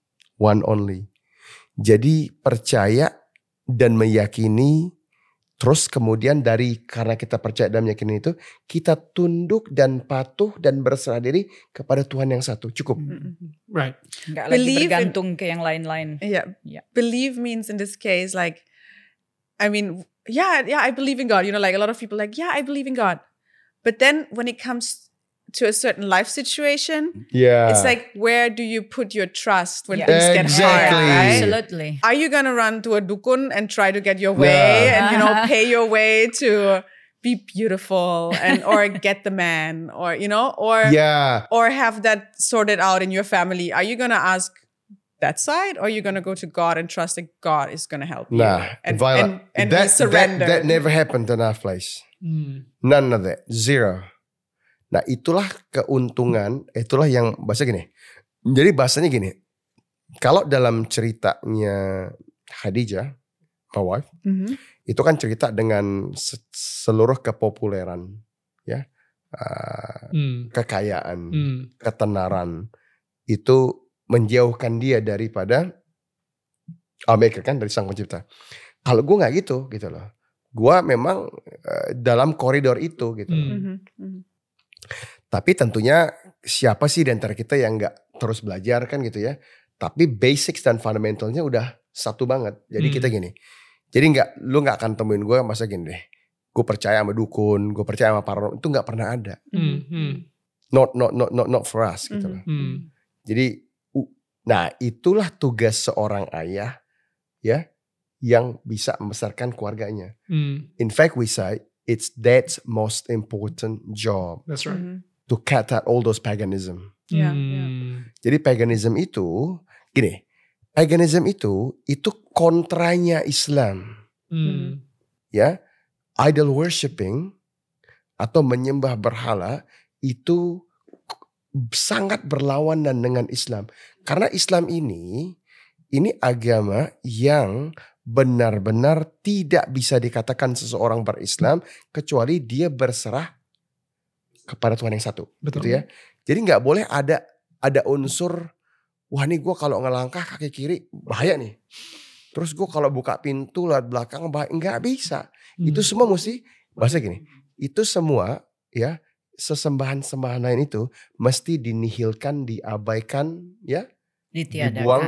One only. Jadi percaya dan meyakini Terus kemudian dari karena kita percaya dan meyakini itu, kita tunduk dan patuh dan berserah diri kepada Tuhan yang satu. Cukup. Mm-mm. Right. Nggak lagi Believe in- bergantung ke yang lain-lain. Yeah. Yeah. Believe means in this case, like, I mean, yeah, yeah, I believe in God. You know, like a lot of people, like, yeah, I believe in God. But then when it comes to a certain life situation, Yeah. it's like, where do you put your trust when Yeah. things get hard? Exactly. Right? Absolutely. Are you gonna run to a dukun and try to get your way Yeah. and you know pay your way to be beautiful and or get the man or you know or yeah or have that sorted out in your family? Are you gonna ask that side or are you gonna go to God and trust that God is gonna help you and Viola, and, and be that, that, that never happened in our place. Hmm. None of that. Zero. Nah itulah keuntungan, itulah yang bahasa gini. Jadi bahasanya gini. Kalau dalam ceritanya Khadijah, my wife, Mhm. itu kan cerita dengan se- seluruh kepopuleran, ya, uh, Hmm. kekayaan, Hmm. ketenaran, itu menjauhkan dia daripada Amerika kan dari sang pencipta. Kalau gue nggak gitu, gitu loh. Gue memang uh, dalam koridor itu gitu. loh. Hmm. Mhm. Tapi tentunya siapa sih di antara kita yang nggak terus belajar kan gitu ya. Tapi basics dan fundamentalnya udah satu banget. Jadi Hmm. kita gini. Jadi nggak, lu nggak akan temuin gue masa gini deh. Gue percaya sama dukun, gue percaya sama paranormal itu nggak pernah ada. Hmm. Hmm. Not not not not not for us gitu Mhm. loh. Hmm. Jadi, nah itulah tugas seorang ayah ya yang bisa membesarkan keluarganya. Hmm. In fact, we say it's dad's most important job That's right. Mhm. To cut out all those paganism. Yeah, Hmm. Jadi paganism itu gini, paganism itu itu kontranya Islam, Hmm. ya. Idol worshipping atau menyembah berhala itu sangat berlawanan dengan Islam. Karena Islam ini ini agama yang benar-benar tidak bisa dikatakan seseorang berislam kecuali dia berserah kepada Tuhan yang satu Betul. gitu ya. Jadi nggak boleh ada ada unsur wah nih gue kalau ngelangkah kaki kiri bahaya nih. Terus gue kalau buka pintu lewat belakang bahaya nggak bisa. Hmm. Itu semua mesti bahasa gini. Itu semua ya sesembahan-sembahan lain itu mesti dinihilkan, diabaikan, ya, Ditiadakan. dibuang,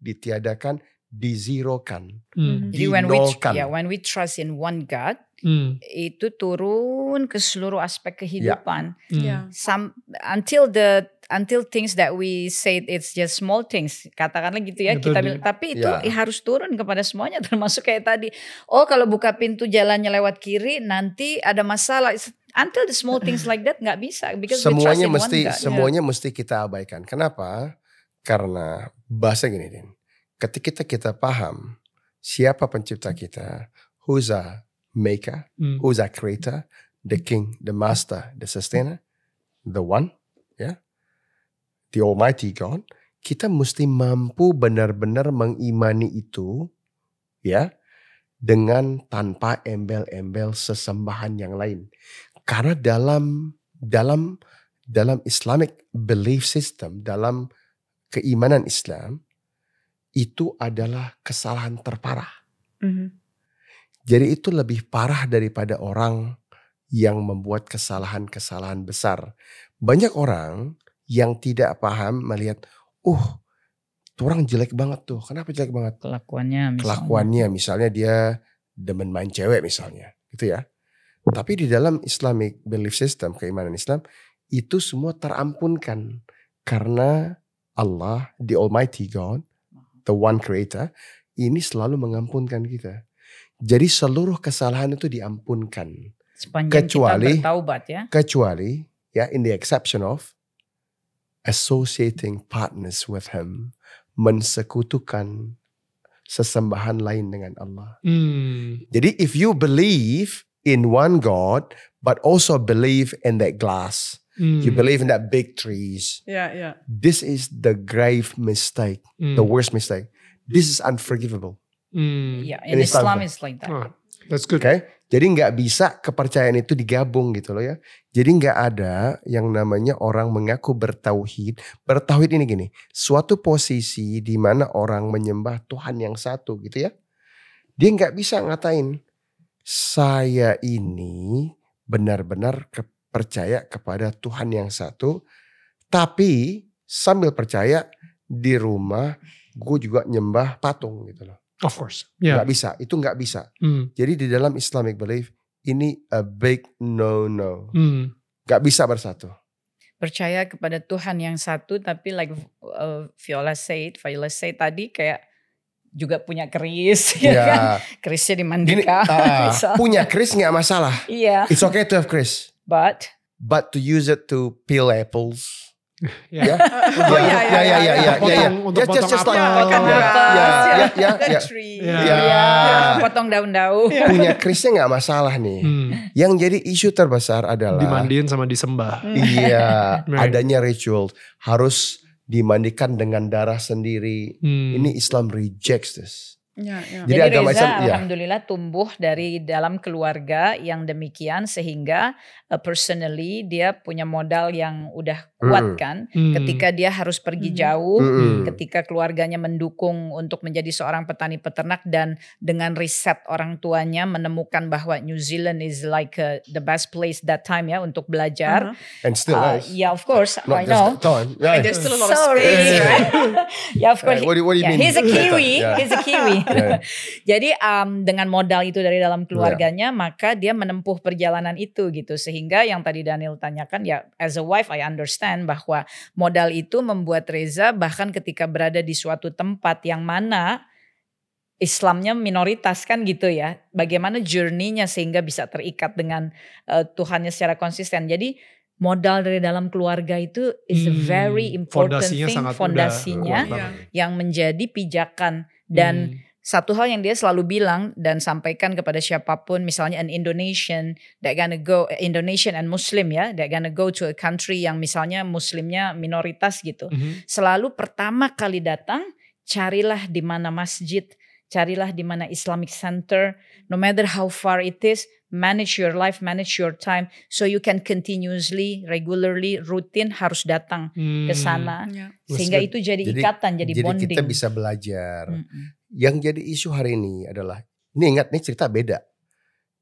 ditiadakan, dizirokan. Hmm. Jadi when we ya when we trust in one God Hmm. itu turun ke seluruh aspek kehidupan. Hmm. Yeah. Some until the until things that we say it's just small things katakanlah gitu ya Betul, kita bilang tapi itu Ya. harus turun kepada semuanya termasuk kayak tadi oh kalau buka pintu jalannya lewat kiri nanti ada masalah It's- until the small things like that nggak bisa because semuanya mesti one semuanya mesti kita abaikan. Kenapa? Karena bahasa gini, Din. Ketika kita paham siapa pencipta kita, who's a maker, Hmm. who's a creator, the king, the master, the sustainer, the one, ya, the almighty God, kita mesti mampu benar-benar mengimani itu, ya, dengan tanpa embel-embel sesembahan yang lain. Karena dalam dalam dalam Islamic belief system, dalam keimanan Islam, itu adalah kesalahan terparah. Mhm. Jadi itu lebih parah daripada orang yang membuat kesalahan-kesalahan besar. Banyak orang yang tidak paham melihat, uh, tuh orang jelek banget tuh. Kenapa jelek banget? kelakuannya misalnya. Kelakuannya misalnya dia demen main cewek misalnya, gitu ya. Tapi di dalam Islamic belief system, keimanan Islam, itu semua terampunkan karena Allah, the Almighty God, the One Creator, ini selalu mengampunkan kita. Jadi seluruh kesalahan itu diampunkan, sepanjang Kecuali- kita bertaubat ya kecuali ya in the exception of associating partners with Him, mensekutukan sesembahan lain dengan Allah. Hmm. Jadi if you believe in one God, but also believe in that glass, you Hmm. believe in that big trees, Yeah, yeah. this is the grave mistake, Hmm. the worst mistake. This is unforgivable. Hmm. ya In in Islam. Islam is like that Oh, that's good. Oke, jadi nggak bisa kepercayaan itu digabung gitu loh ya. Jadi nggak ada yang namanya orang mengaku bertauhid. Bertauhid ini gini, suatu posisi di mana orang menyembah Tuhan yang satu gitu ya. Dia nggak bisa ngatain saya ini benar-benar percaya kepada Tuhan yang satu, tapi sambil percaya di rumah gue juga nyembah patung gitu loh. Of course. Ya. Nggak bisa, itu nggak bisa. Hmm. Jadi di dalam Islamic belief ini a big no-no. Hmm. Nggak bisa bersatu. percaya kepada Tuhan yang satu tapi like uh, Viola said, Viola said tadi kayak juga punya keris ya kan? Ya, Kerisnya gini, dimandikan. ah, misal. punya kris nggak masalah. Iya, It's okay to have kris, but but to use it to peel apples. Ya. Ya, Oh, ya, ya, ya, ya, ya, Untuk ya, ya. potong- untuk Just, just, just potong like, apel. Makan Ya, ya, ya, ya, ya. Ya. Ya. Iya, potong daun-daun. punya krisnya nggak masalah nih. Hmm. Yang jadi isu terbesar adalah Dimandiin sama disembah. iya Right. adanya ritual harus dimandikan dengan darah sendiri. Hmm. Ini Islam rejects this. Yeah, yeah. Jadi Jadi, agama Reza Islam, ya. alhamdulillah tumbuh dari dalam keluarga yang demikian sehingga uh, personally dia punya modal yang udah kuat Mm. kan Hmm. ketika dia harus pergi Mhm. jauh Mm-mm. ketika keluarganya mendukung untuk menjadi seorang petani peternak dan dengan riset orang tuanya menemukan bahwa New Zealand is like uh, the best place that time ya untuk belajar. Uh-huh. And still Uh, is. yeah, of course, Not I just know. time. And there's still a lot of Sorry. space, Yeah. right? yeah, of course. Right, what do- what do you yeah, mean? He's a Kiwi. Yeah. He's a Kiwi. Yeah. Jadi um, dengan modal itu dari dalam keluarganya, maka dia menempuh perjalanan itu gitu. Sehingga yang tadi Daniel tanyakan ya, as a wife I understand bahwa modal itu membuat Reza bahkan ketika berada di suatu tempat yang mana Islamnya minoritas kan gitu ya. Bagaimana journey-nya sehingga bisa terikat dengan uh, Tuhannya secara konsisten. Jadi modal dari dalam keluarga itu is a Hmm, very important fondasinya thing. sangat Fondasinya yang menjadi pijakan dan Hmm. Satu hal yang dia selalu bilang dan sampaikan kepada siapa pun misalnya an Indonesian that gonna go Indonesian and Muslim ya that gonna go to a country yang misalnya muslimnya minoritas gitu Mhm. selalu pertama kali datang carilah di mana masjid carilah di mana Islamic center no matter how far it is manage your life manage your time so you can continuously regularly rutin harus datang Hmm. ke sana Yeah. sehingga itu jadi, Jadi- ikatan jadi, Jadi bonding kita bisa belajar. Mm-mm. Yang jadi isu hari ini adalah, ini ingat nih cerita beda.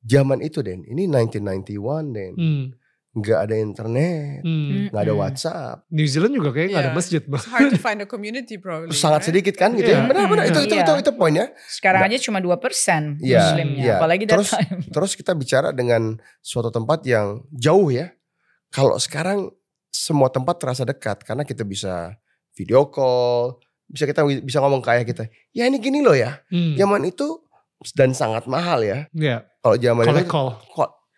Zaman itu Den, ini 1991 Den. Hmm. Nggak ada internet, Hmm. nggak ada Mm-mm. WhatsApp. New Zealand juga kayaknya nggak ada Yeah. masjid. Bang. It's hard to find a community probably. Sangat right? sedikit kan gitu ya. Benar-benar itu, itu, Iya. itu, itu poinnya. Sekarang aja cuma 2% Iya, muslimnya. iya. Apalagi that Terus- time. Terus kita bicara dengan suatu tempat yang jauh ya. Kalau sekarang semua tempat terasa dekat karena kita bisa video call, bisa kita bisa ngomong kayak kita. Ya ini gini loh ya. Hmm. Zaman itu dan sangat mahal ya. Iya. Kalau zaman itu call.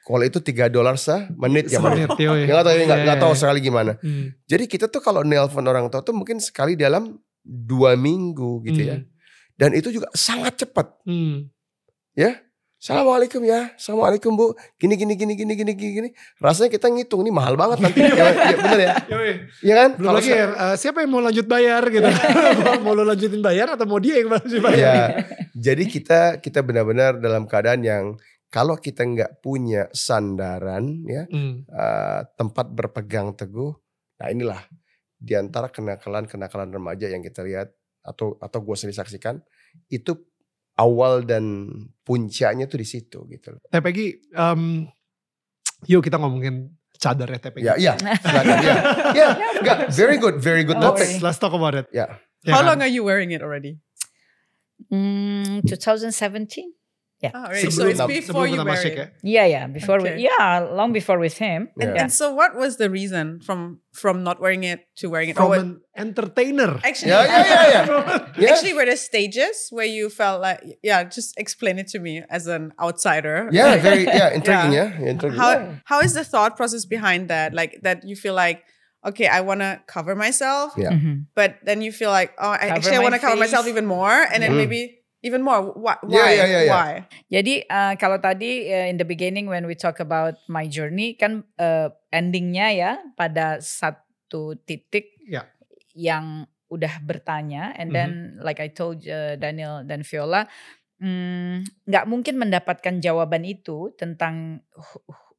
Kalau itu 3 dolar semenit ya Semenit, yoi. Ya nggak tahu nggak Iya, nggak iya, tahu iya. sekali gimana. Hmm. Jadi kita tuh kalau nelpon orang tua tuh mungkin sekali dalam dua minggu gitu ya. Hmm. Dan itu juga sangat cepat. Hmm. Assalamualaikum ya, assalamualaikum bu. Gini gini gini gini gini gini. gini. Rasanya kita ngitung ini mahal banget nanti. ya, ya, bener ya. Iya kan? Belum Kalau lagi ya, eh, siapa yang mau lanjut bayar gitu. mau lo lanjutin bayar atau mau dia yang lanjut bayar. Ya, jadi kita kita benar-benar dalam keadaan yang kalau kita nggak punya sandaran ya Hmm. eh, tempat berpegang teguh. Nah inilah di antara kenakalan-kenakalan remaja yang kita lihat atau atau gue sendiri saksikan itu awal dan puncaknya tuh di situ gitu. Peggy, em, yuk kita ngomongin cadar ya Peggy. Ya, ya, silakan ya. Ya, enggak, very good, very good Oh, topic. Let's, let's talk about it. Ya. Ya How kan? long are you wearing it already? Hmm, 2017? Oh, already. So it's before you kita wear it. Yeah, yeah. Before, Okay. we, yeah, long before with him. Yeah. Yeah. And so, what was the reason from from not wearing it to wearing it? From what- an entertainer. actually, Ya, ya, ya, ya. Ya. actually, were there stages where you felt like, yeah, just explain it to me as an outsider. Ya, very, ya, intriguing ya, Yeah. intriguing. How how is the thought process behind that? Like that you feel like, okay, I want to cover myself, Yeah. Mhm. but then you feel like, oh, I, actually, I want to cover myself even more, and then Mm. maybe even more. Why? Yeah, Why? yeah, yeah, yeah. Why? Jadi uh, kalau tadi uh, in the beginning when we talk about my journey kan uh, endingnya ya pada satu titik Ya. yang udah bertanya and then like I told uh, Daniel dan Viola mm, nggak mungkin mendapatkan jawaban itu tentang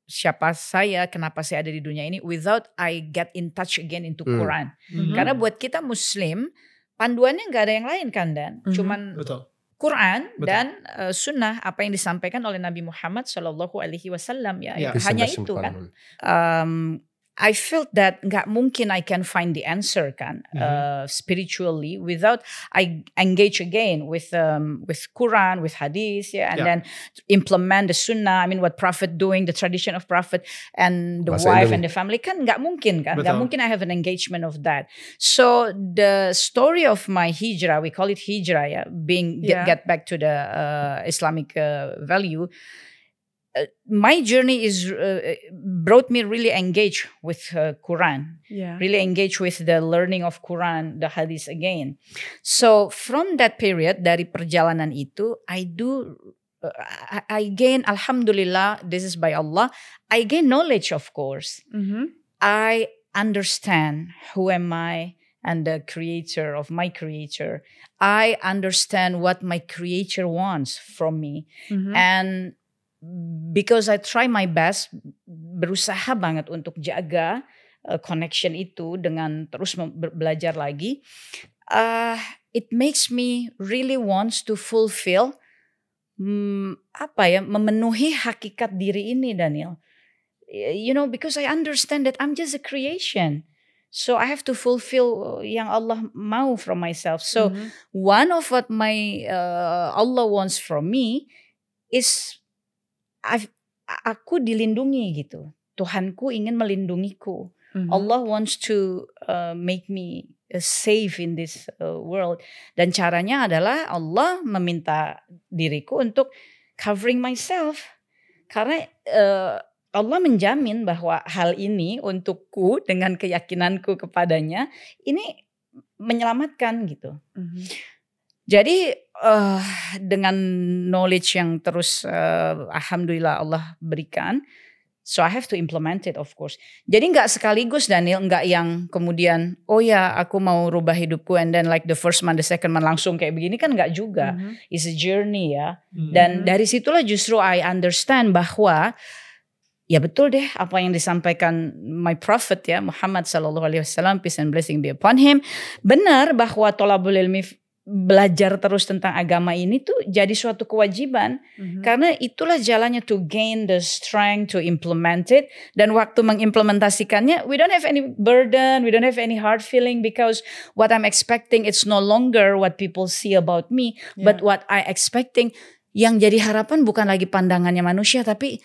siapa saya kenapa saya ada di dunia ini without I get in touch again into Hmm. Quran Mhm. karena buat kita Muslim panduannya nggak ada yang lain kan dan Mhm. cuman Betul. Quran Betul. dan uh, Sunnah apa yang disampaikan oleh Nabi Muhammad Shallallahu Alaihi Wasallam ya, Ya. ya, hanya itu kan. Um, I felt that nggak mungkin I can find the answer kan Mhm. uh, spiritually without I engage again with um, with Quran with Hadith yeah and Yeah. then implement the Sunnah I mean what Prophet doing the tradition of Prophet and the Bahasa wife and the family kan nggak mungkin kan nggak mungkin I have an engagement of that so the story of my hijrah we call it hijrah yeah being get, Yeah. get back to the uh, Islamic uh, value uh, my journey is uh, brought me really engaged with uh, Quran, Yeah. really engaged with the learning of Quran, the Hadith again. So from that period dari perjalanan itu, I do. uh, I, I gain, Alhamdulillah, this is by Allah. I gain knowledge, of course. Mm-hmm. I understand who am I and the creator of my creator. I understand what my creator wants from me. Mm-hmm. And because I try my best, berusaha banget untuk jaga uh, connection itu dengan terus belajar lagi, uh, it makes me really wants to fulfill hmm, apa ya memenuhi hakikat diri ini Daniel. You know because I understand that I'm just a creation. So I have to fulfill uh, yang Allah mau from myself. So Mhm. one of what my uh, Allah wants from me is aku dilindungi gitu. Tuhanku ingin melindungiku. Mhm. Allah wants to uh, make me uh, safe in this uh, world. Dan caranya adalah Allah meminta diriku untuk covering myself. Karena uh, Allah menjamin bahwa hal ini untukku dengan keyakinanku kepadanya ini menyelamatkan gitu. Mhm. Jadi eh, dengan knowledge yang terus eh, alhamdulillah Allah berikan, so I have to implement it of course. Jadi nggak sekaligus Daniel, nggak yang kemudian oh ya aku mau rubah hidupku and then like the first month, the second month langsung kayak begini kan nggak juga. Mhm. It's a journey ya. Hmm. Dan dari situlah justru I understand bahwa ya betul deh apa yang disampaikan my prophet ya Muhammad sallallahu alaihi wasallam peace and blessing be upon him benar bahwa tolabul ilmi belajar terus tentang agama ini tuh jadi suatu kewajiban Mhm. karena itulah jalannya to gain the strength to implement it dan waktu mengimplementasikannya we don't have any burden we don't have any hard feeling because what I'm expecting it's no longer what people see about me but Yeah. what I expecting yang jadi harapan bukan lagi pandangannya manusia tapi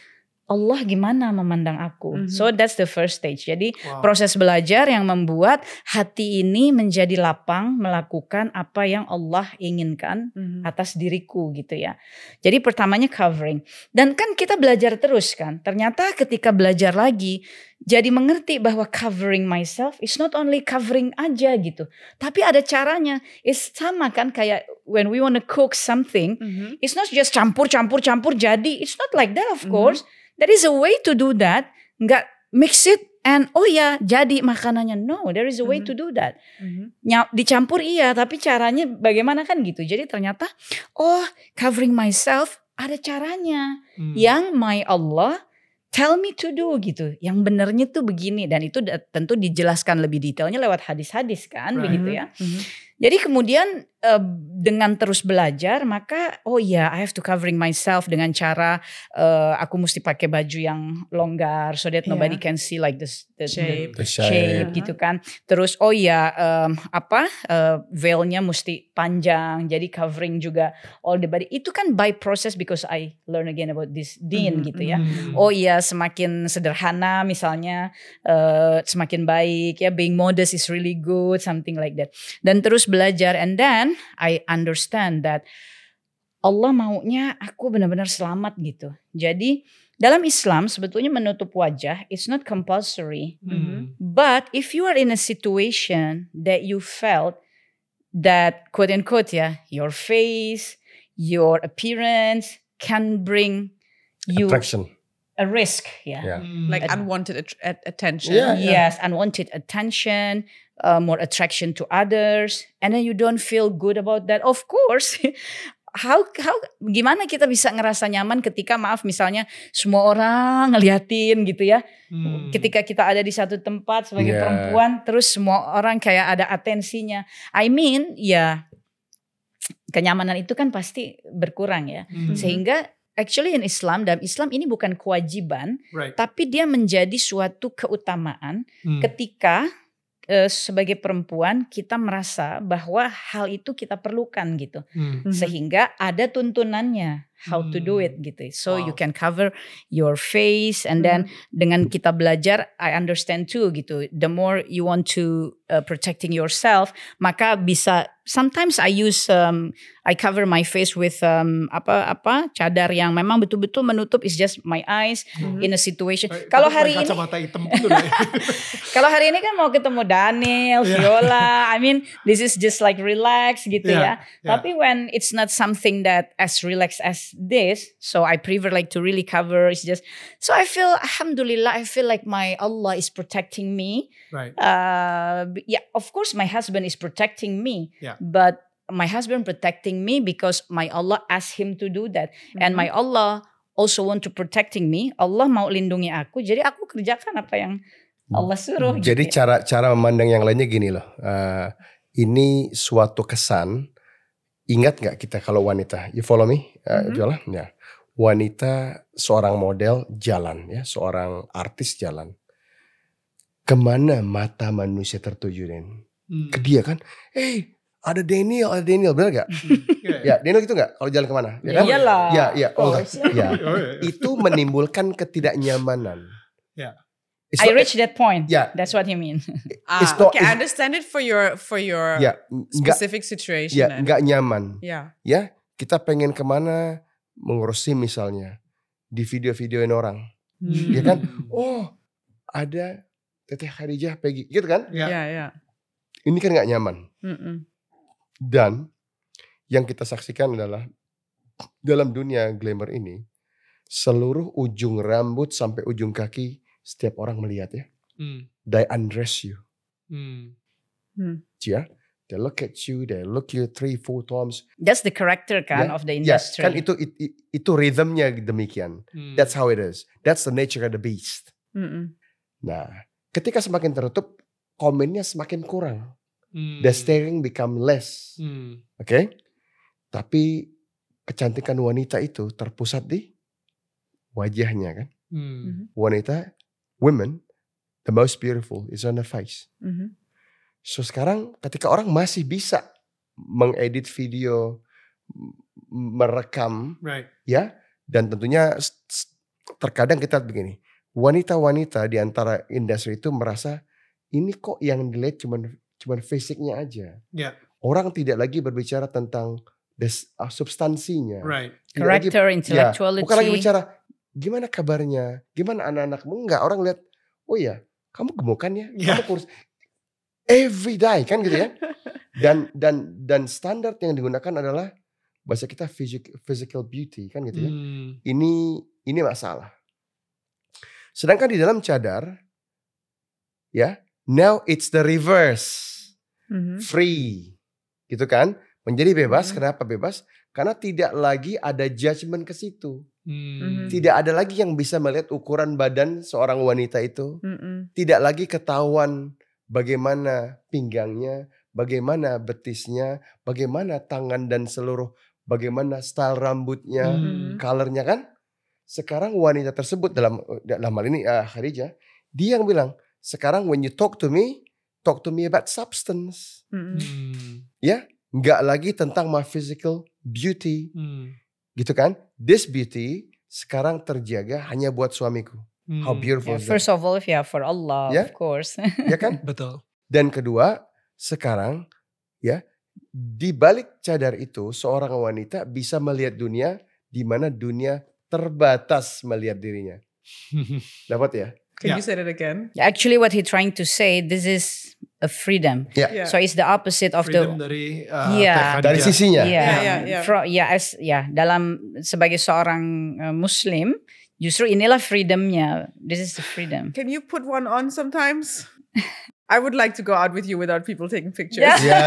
Allah gimana memandang aku. Mhm. So that's the first stage. Jadi Wow. proses belajar yang membuat hati ini menjadi lapang melakukan apa yang Allah inginkan Mhm. atas diriku gitu ya. Jadi pertamanya covering. Dan kan kita belajar terus kan. Ternyata ketika belajar lagi jadi mengerti bahwa covering myself is not only covering aja gitu. Tapi ada caranya. It's sama kan kayak when we want to cook something Mhm. It's not just campur campur campur jadi. It's not like that of Mhm. course. There is a way to do that. Nggak mix it and oh ya jadi makanannya. No, there is a way Mhm. to do that. Mhm. Nya- dicampur iya, tapi caranya bagaimana kan gitu. Jadi ternyata oh covering myself ada caranya Hmm. yang my Allah tell me to do gitu. Yang benernya tuh begini dan itu tentu dijelaskan lebih detailnya lewat hadis-hadis kan Right. begitu ya. Mhm. Jadi kemudian eh, dengan terus belajar maka oh ya I have to covering myself dengan cara eh, aku mesti pakai baju yang longgar so that nobody Iya. can see like this the, the Shape. The shape shape. gitu kan. Terus oh ya em, apa eh, veilnya mesti panjang jadi covering juga all the body. Itu kan by process because I learn again about this din Mhm, gitu ya. Hmm. Oh iya semakin sederhana misalnya eh, semakin baik ya being modest is really good something like that. Dan terus belajar and then I understand that Allah maunya aku benar-benar selamat gitu. Jadi dalam Islam sebetulnya menutup wajah it's not compulsory. Hmm. But if you are in a situation that you felt that quote unquote ya your face, your appearance can bring you Attraction. A risk ya. Yeah. Hmm. Like At- unwanted at- at- attention. Yeah. Yes, unwanted attention, uh, more attraction to others, and then you don't feel good about that. Of course, how how gimana kita bisa ngerasa nyaman ketika maaf misalnya semua orang ngeliatin gitu ya. Hmm. Ketika kita ada di satu tempat sebagai Yeah. perempuan, terus semua orang kayak ada atensinya. I mean, ya kenyamanan itu kan pasti berkurang ya. Hmm. Sehingga actually in Islam dalam Islam ini bukan kewajiban, Right. tapi dia menjadi suatu keutamaan Hmm. ketika eh, sebagai perempuan kita merasa bahwa hal itu kita perlukan gitu. Hmm. Mhm. Sehingga ada tuntunannya how to do Hmm. it gitu. So you Wow. can cover your face and then dengan kita belajar I understand too gitu. The more you want to uh, protecting yourself, maka bisa sometimes I use um, I cover my face with um, apa apa cadar yang memang betul-betul menutup is just my eyes Mhm. in a situation. Eh, Kalau hari ini hitam udah. kalau hari ini kan mau ketemu Daniel, Yeah. Viola, I mean this is just like relax gitu Yeah, ya. yeah. Tapi when it's not something that as relaxed as this, so I prefer like to really cover. It's just so I feel Alhamdulillah, I feel like my Allah is protecting me. right. Uh, yeah, of course my husband is protecting me, Yeah. But my husband protecting me because my Allah asked him to do that, and my Allah also want to protecting me. Allah mau lindungi aku, jadi aku kerjakan apa yang Allah suruh. Jadi gitu. cara cara memandang yang lainnya gini loh. eh, ini suatu kesan. Ingat nggak kita kalau wanita? You follow me, uh, Mhm. Viola? Ya. Wanita seorang model jalan ya, seorang artis jalan. Ke mana mata manusia tertuju Den? Hmm. Ke dia kan? Eh, ada Daniel, ada Daniel, benar gak? Hmm. Yeah. Ya, Daniel gitu nggak? Kalau jalan ke mana? Ya kan? Iyalah. Ya, ya, oh, course. ya. Oh, yeah. Itu menimbulkan ketidaknyamanan. Ya. It's I reach that point. Yeah. That's what you mean. Ah, It's not- okay, I understand it for your for your ya, nggak, specific situation. ya, then. nggak nyaman. Yeah. ya kita pengen ke mana mengurusi misalnya di video-videoin orang Hmm. ya kan oh ada teteh Khadijah Peggy gitu kan Ya. Yeah, yeah. ini kan nggak nyaman Mm-mm. Dan yang kita saksikan adalah dalam dunia glamour ini seluruh ujung rambut sampai ujung kaki setiap orang melihat ya Hmm. they undress you Hmm. ya they look at you they look you three four times That's the character kan Ya, of the ya industry. kan itu it- it- itu rhythmnya demikian Hmm. That's how it is. That's the nature of the beast. Mm-mm. Nah, ketika semakin tertutup, komennya semakin kurang. Hmm. The staring become less. Hmm. Oke? Tapi kecantikan wanita itu terpusat di wajahnya kan. Hmm. Mhm. Wanita, women, the most beautiful is on the face. Mhm. So sekarang ketika orang masih bisa mengedit video, merekam Right. ya dan tentunya terkadang kita begini wanita-wanita di antara industri itu merasa ini kok yang dilihat cuman cuman fisiknya aja Ya. orang tidak lagi berbicara tentang des, ah, substansinya Right. Lagi- character, ya, intellectuality. bukan lagi bicara gimana kabarnya gimana anak-anakmu enggak orang lihat oh ya kamu gemukan ya Ya. kamu kurus every day kan gitu ya dan dan dan standar yang digunakan adalah bahasa kita physical physical beauty kan gitu ya Hmm. ini ini masalah. Sedangkan di dalam cadar ya, now it's the reverse. Mhm. Free. Gitu kan? Menjadi bebas. Mhm. Kenapa bebas? Karena tidak lagi ada judgment ke situ. Hmm. Tidak ada lagi yang bisa melihat ukuran badan seorang wanita itu. Mm-mm. Tidak lagi ketahuan bagaimana pinggangnya, bagaimana betisnya, bagaimana tangan dan seluruh bagaimana style rambutnya Hmm. colornya kan. Sekarang wanita tersebut dalam dalam hal ini uh, Khadijah, dia yang bilang, sekarang when you talk to me, talk to me about substance. Hmm. Nggak lagi tentang my physical beauty, Hmm. gitu kan? This beauty sekarang terjaga hanya buat suamiku. How Hmm. beautiful Yeah, is that? first of all, yeah, for Allah, Yeah. of course. Ya kan? Betul. Dan kedua, sekarang ya di balik cadar itu seorang wanita bisa melihat dunia di mana dunia terbatas melihat dirinya. Dapat ya? Can Yeah. you say that again? Actually, what he trying to say, this is a freedom. Ya. Yeah. So it's the opposite of Freedom the dari uh, Khadijah. Dari sisinya. Yeah, Yeah, yeah, yeah. Fro- yeah, as, yeah, dalam sebagai seorang uh, Muslim, justru inilah freedomnya. This is the freedom. Can you put one on sometimes? I would like to go out with you without people taking pictures. Yeah. Ya.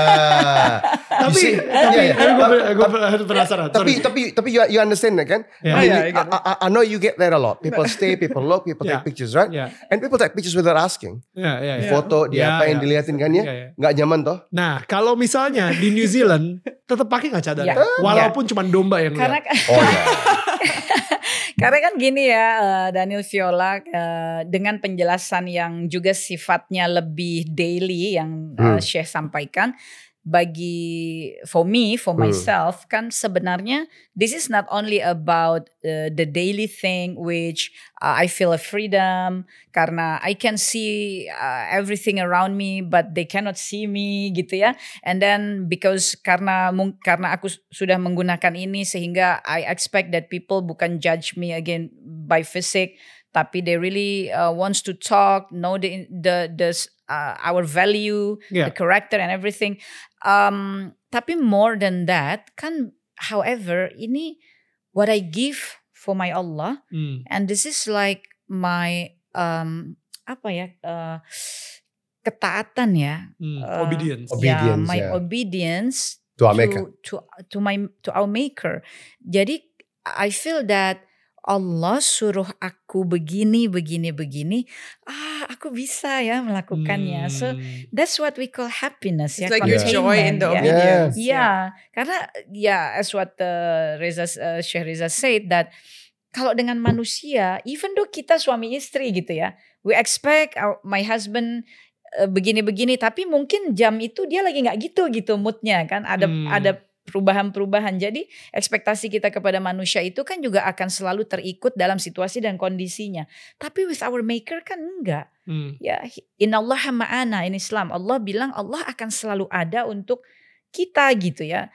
Tapi, see, tapi, yeah, yeah. tapi gue, gue penasaran. Tapi sorry. tapi tapi you, you understand kan? Yeah. I, mean, Yeah, I. I, I, I know you get that a lot. People stay, people look, people Yeah. take pictures, right? Ya, And people take pictures without asking. ya, ya, Di ya. foto, di Ya, apa yang ya. diliatin kan ya? Ya. Nggak nyaman toh? Nah, kalau misalnya di New Zealand tetap pakai nggak cadar? Ya. Walaupun cuma domba yang Karena lihat. Oh ya. Karena kan gini ya eh, Daniel Viola eh, dengan penjelasan yang juga sifatnya lebih daily yang eh, Hmm. Syekh sampaikan bagi for me for Hmm. myself kan sebenarnya this is not only about uh, the daily thing which uh, I feel a freedom karena I can see uh, everything around me but they cannot see me gitu ya and then because karena karena aku sudah menggunakan ini sehingga I expect that people bukan judge me again by physique tapi they really uh, wants to talk know the the the uh, our value Yeah. the character and everything um tapi more than that kan however ini what I give for my Allah Hmm. and this is like my um apa ya uh, ketaatan ya Hmm. Uh, Obedience. Ya Obedience, my ya. obedience To to to to my to our maker jadi I feel that Allah suruh aku begini begini begini ah aku bisa ya melakukannya so Hmm. that's what we call happiness It's ya like your joy in the ya. obedience. Ya, karena ya as what uh, Reza uh, Syekh Reza said that kalau dengan manusia, even though kita suami istri gitu ya, we expect our, my husband uh, begini-begini, tapi mungkin jam itu dia lagi nggak gitu gitu moodnya kan, ada Hmm. ada perubahan-perubahan. Jadi ekspektasi kita kepada manusia itu kan juga akan selalu terikut dalam situasi dan kondisinya. Tapi with our maker kan enggak Hmm. ya innallaha ma'ana in Islam Allah bilang Allah akan selalu ada untuk kita gitu ya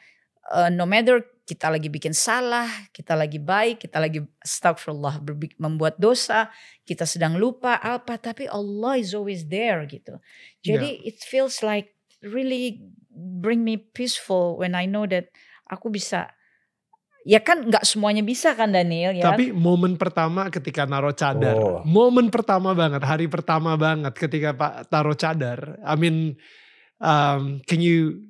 Eh, no matter kita lagi bikin salah kita lagi baik kita lagi astagfirullah membuat dosa kita sedang lupa apa tapi Allah is always there gitu jadi it feels like really bring me peaceful when I know that aku bisa ya kan nggak semuanya bisa kan Daniel ya Tapi momen pertama ketika naruh cadar, Oh. momen pertama banget, hari pertama banget ketika Pak taruh cadar. I mean, um, can you?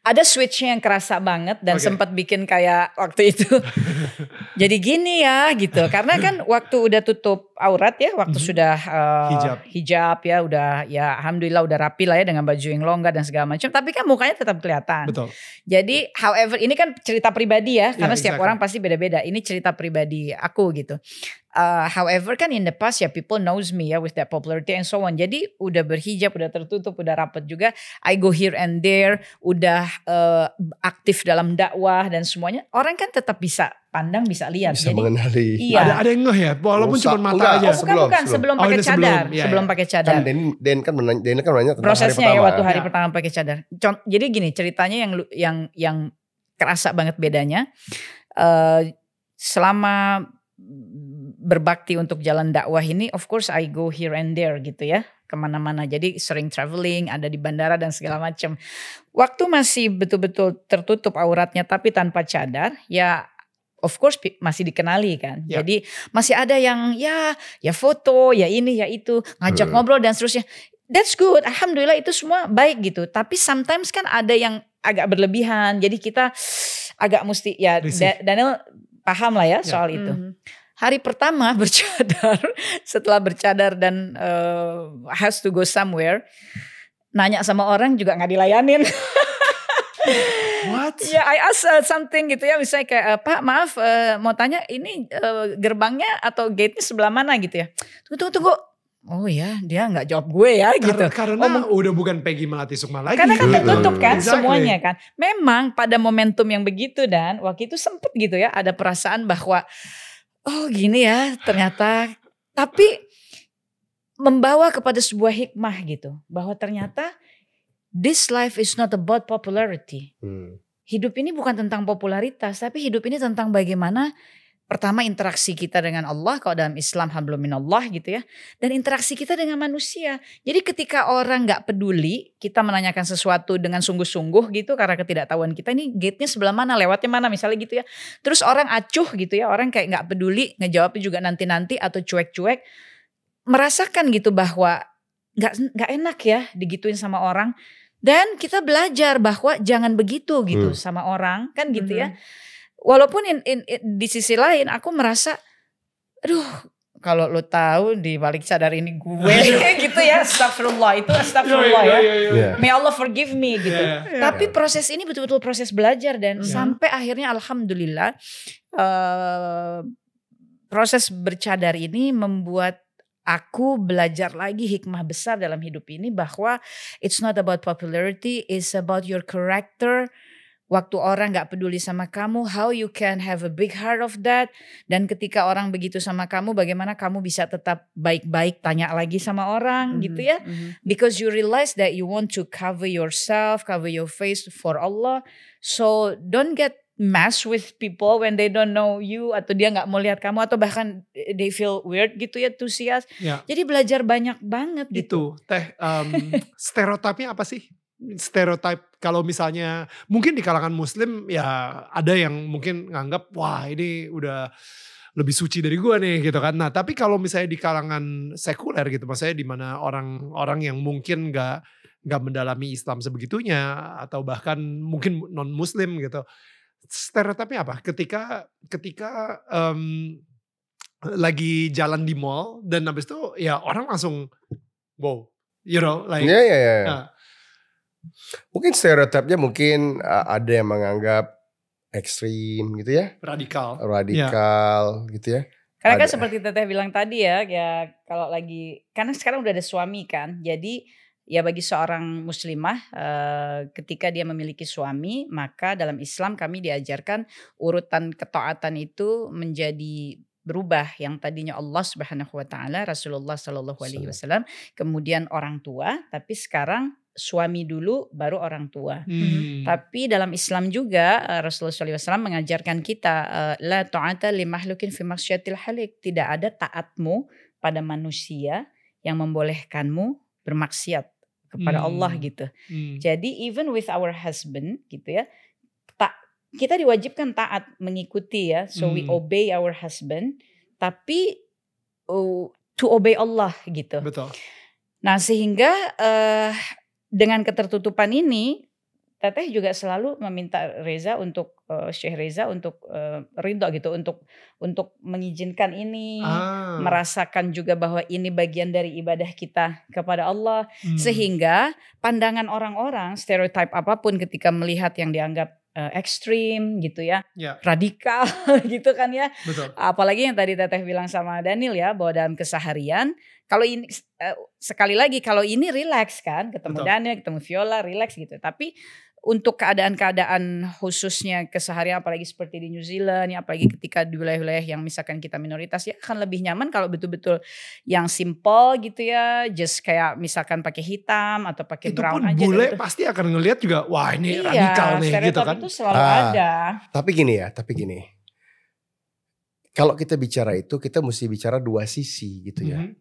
Ada switchnya yang kerasa banget dan Oke. sempat bikin kayak waktu itu jadi gini ya gitu karena kan waktu udah tutup aurat ya waktu Mhm. sudah uh, Hijab. hijab ya udah ya alhamdulillah udah rapi lah ya dengan baju yang longgar dan segala macam tapi kan mukanya tetap kelihatan Betul. jadi however ini kan cerita pribadi ya karena setiap exactly. orang pasti beda-beda ini cerita pribadi aku gitu Uh, however kan in the past ya people knows me ya with that popularity and so on. Jadi udah berhijab, udah tertutup, udah rapet juga. I go here and there, udah uh, aktif dalam dakwah dan semuanya. Orang kan tetap bisa pandang, bisa lihat. Bisa Jadi mengenali. Iya. Ada ada yang ngeh ya, walaupun cuma mata enggak, aja. oh, bukan sebelum, bukan sebelum. sebelum Oh, pakai ini sebelum, cadar, iya, sebelum iya. pakai Kan cadar. Den, Den kan menanya, Den kan menanya tentang prosesnya hari ya pertama. waktu hari Ya. pertama pakai cadar. Con- jadi gini ceritanya yang yang yang kerasa banget bedanya eh selama berbakti untuk jalan dakwah ini, of course I go here and there gitu ya ke mana-mana. Jadi sering traveling, ada di bandara dan segala macam. Waktu masih betul-betul tertutup auratnya tapi tanpa cadar, ya of course masih dikenali kan. Ya. Jadi masih ada yang ya ya foto, ya ini ya itu, ngajak Hmm. ngobrol dan seterusnya. That's good, alhamdulillah itu semua baik gitu. Tapi sometimes kan ada yang agak berlebihan. Jadi kita agak mesti ya Risih. Daniel paham lah ya Ya. soal itu. Mhm. Hari pertama bercadar, setelah bercadar dan eh, has to go somewhere, nanya sama orang juga nggak dilayanin. What? Ya, I ask uh, something gitu ya, misalnya kayak eh, Pak, maaf, eh, mau tanya ini eh, gerbangnya atau gate-nya sebelah mana gitu ya? Tunggu, tunggu, tunggu. Oh ya, dia nggak jawab gue ya gitu. Karena, karena Oh, udah bukan Peggy Melati Sukma lagi. Karena kan tertutup kan Exactly. semuanya kan. Memang pada momentum yang begitu dan waktu itu sempet gitu ya ada perasaan bahwa oh gini ya ternyata tapi membawa kepada sebuah hikmah gitu bahwa ternyata this life is not about popularity. Hmm. Hidup ini bukan tentang popularitas tapi hidup ini tentang bagaimana pertama interaksi kita dengan Allah kalau dalam Islam hablum minallah gitu ya dan interaksi kita dengan manusia. Jadi ketika orang nggak peduli, kita menanyakan sesuatu dengan sungguh-sungguh gitu karena ketidaktahuan kita ini gate-nya sebelah mana, lewatnya mana misalnya gitu ya. Terus orang acuh gitu ya, orang kayak nggak peduli, ngejawabnya juga nanti-nanti atau cuek-cuek. Merasakan gitu bahwa nggak nggak enak ya digituin sama orang. Dan kita belajar bahwa jangan begitu gitu Hmm. sama orang kan gitu Mhm. ya. Walaupun in, in- in- di sisi lain aku merasa, aduh kalau lo tahu di balik cadar ini gue gitu ya, astagfirullah itu astagfirullah ya. Iya. May Allah forgive me gitu. Iya. Tapi proses ini betul-betul proses belajar dan sampai akhirnya alhamdulillah eh, proses bercadar ini membuat aku belajar lagi hikmah besar dalam hidup ini bahwa it's not about popularity, it's about your character. Waktu orang nggak peduli sama kamu, how you can have a big heart of that. Dan ketika orang begitu sama kamu, bagaimana kamu bisa tetap baik-baik tanya lagi sama orang Mhm, gitu ya mhm. because you realize that you want to cover yourself, cover your face for Allah. So don't get mess with people when they don't know you atau dia nggak mau lihat kamu atau bahkan they feel weird gitu ya to see us. Ya. Jadi belajar banyak banget gitu. Itu teh em, stereotipnya apa sih? Stereotip kalau misalnya mungkin di kalangan muslim ya ada yang mungkin nganggap wah ini udah lebih suci dari gua nih gitu kan. Nah, tapi kalau misalnya di kalangan sekuler gitu maksudnya di mana orang-orang yang mungkin nggak nggak mendalami Islam sebegitunya atau bahkan mungkin non muslim gitu. Stereotipnya apa? Ketika ketika em, lagi jalan di mall dan habis itu ya orang langsung wow, you know, like Iya, iya, iya. Nah. Mungkin stereotipnya mungkin uh, ada yang menganggap ekstrim gitu ya, radikal. radikal gitu ya. Karena kan Ada. seperti Teteh bilang tadi ya, ya kalau lagi karena sekarang udah ada suami kan. Jadi ya bagi seorang muslimah eh, ketika dia memiliki suami, maka dalam Islam kami diajarkan urutan ketaatan itu menjadi berubah yang tadinya Allah Subhanahu wa taala, Rasulullah Shallallahu alaihi wasallam, kemudian orang tua, tapi sekarang suami dulu baru orang tua. Hmm. Tapi dalam Islam juga eh, Rasulullah SAW mengajarkan kita eh, la ta'ata li mahlukin fi maksyatil halik. Tidak ada taatmu pada manusia yang membolehkanmu bermaksiat kepada Hmm. Allah gitu. Hmm. Jadi even with our husband gitu ya, tak kita diwajibkan taat mengikuti ya. So we Hmm. obey our husband, tapi oh, to obey Allah gitu. Betul. Nah sehingga eh, dengan ketertutupan ini, Teteh juga selalu meminta Reza untuk eh, Syekh Reza untuk eh, ridho gitu, untuk untuk mengizinkan ini, Ah. merasakan juga bahwa ini bagian dari ibadah kita kepada Allah, Hmm. sehingga pandangan orang-orang stereotip apa pun ketika melihat yang dianggap eh, ekstrim gitu ya, Ya. radikal gitu kan ya, betul. apalagi yang tadi Teteh bilang sama Daniel ya bahwa dalam keseharian kalau ini eh, sekali lagi kalau ini relax kan ketemu Betul. Daniel ketemu Viola relax gitu tapi untuk keadaan-keadaan khususnya keseharian apalagi seperti di New Zealand ya apalagi ketika di wilayah-wilayah yang misalkan kita minoritas ya akan lebih nyaman kalau betul-betul yang simple gitu ya just kayak misalkan pakai hitam atau pakai Itu brown pun aja bule gitu. pasti akan ngelihat juga wah ini iya, radikal nih gitu kan. itu selalu Ah. ada Tapi gini ya, tapi gini. Kalau kita bicara itu, kita mesti bicara dua sisi gitu ya. Mhm.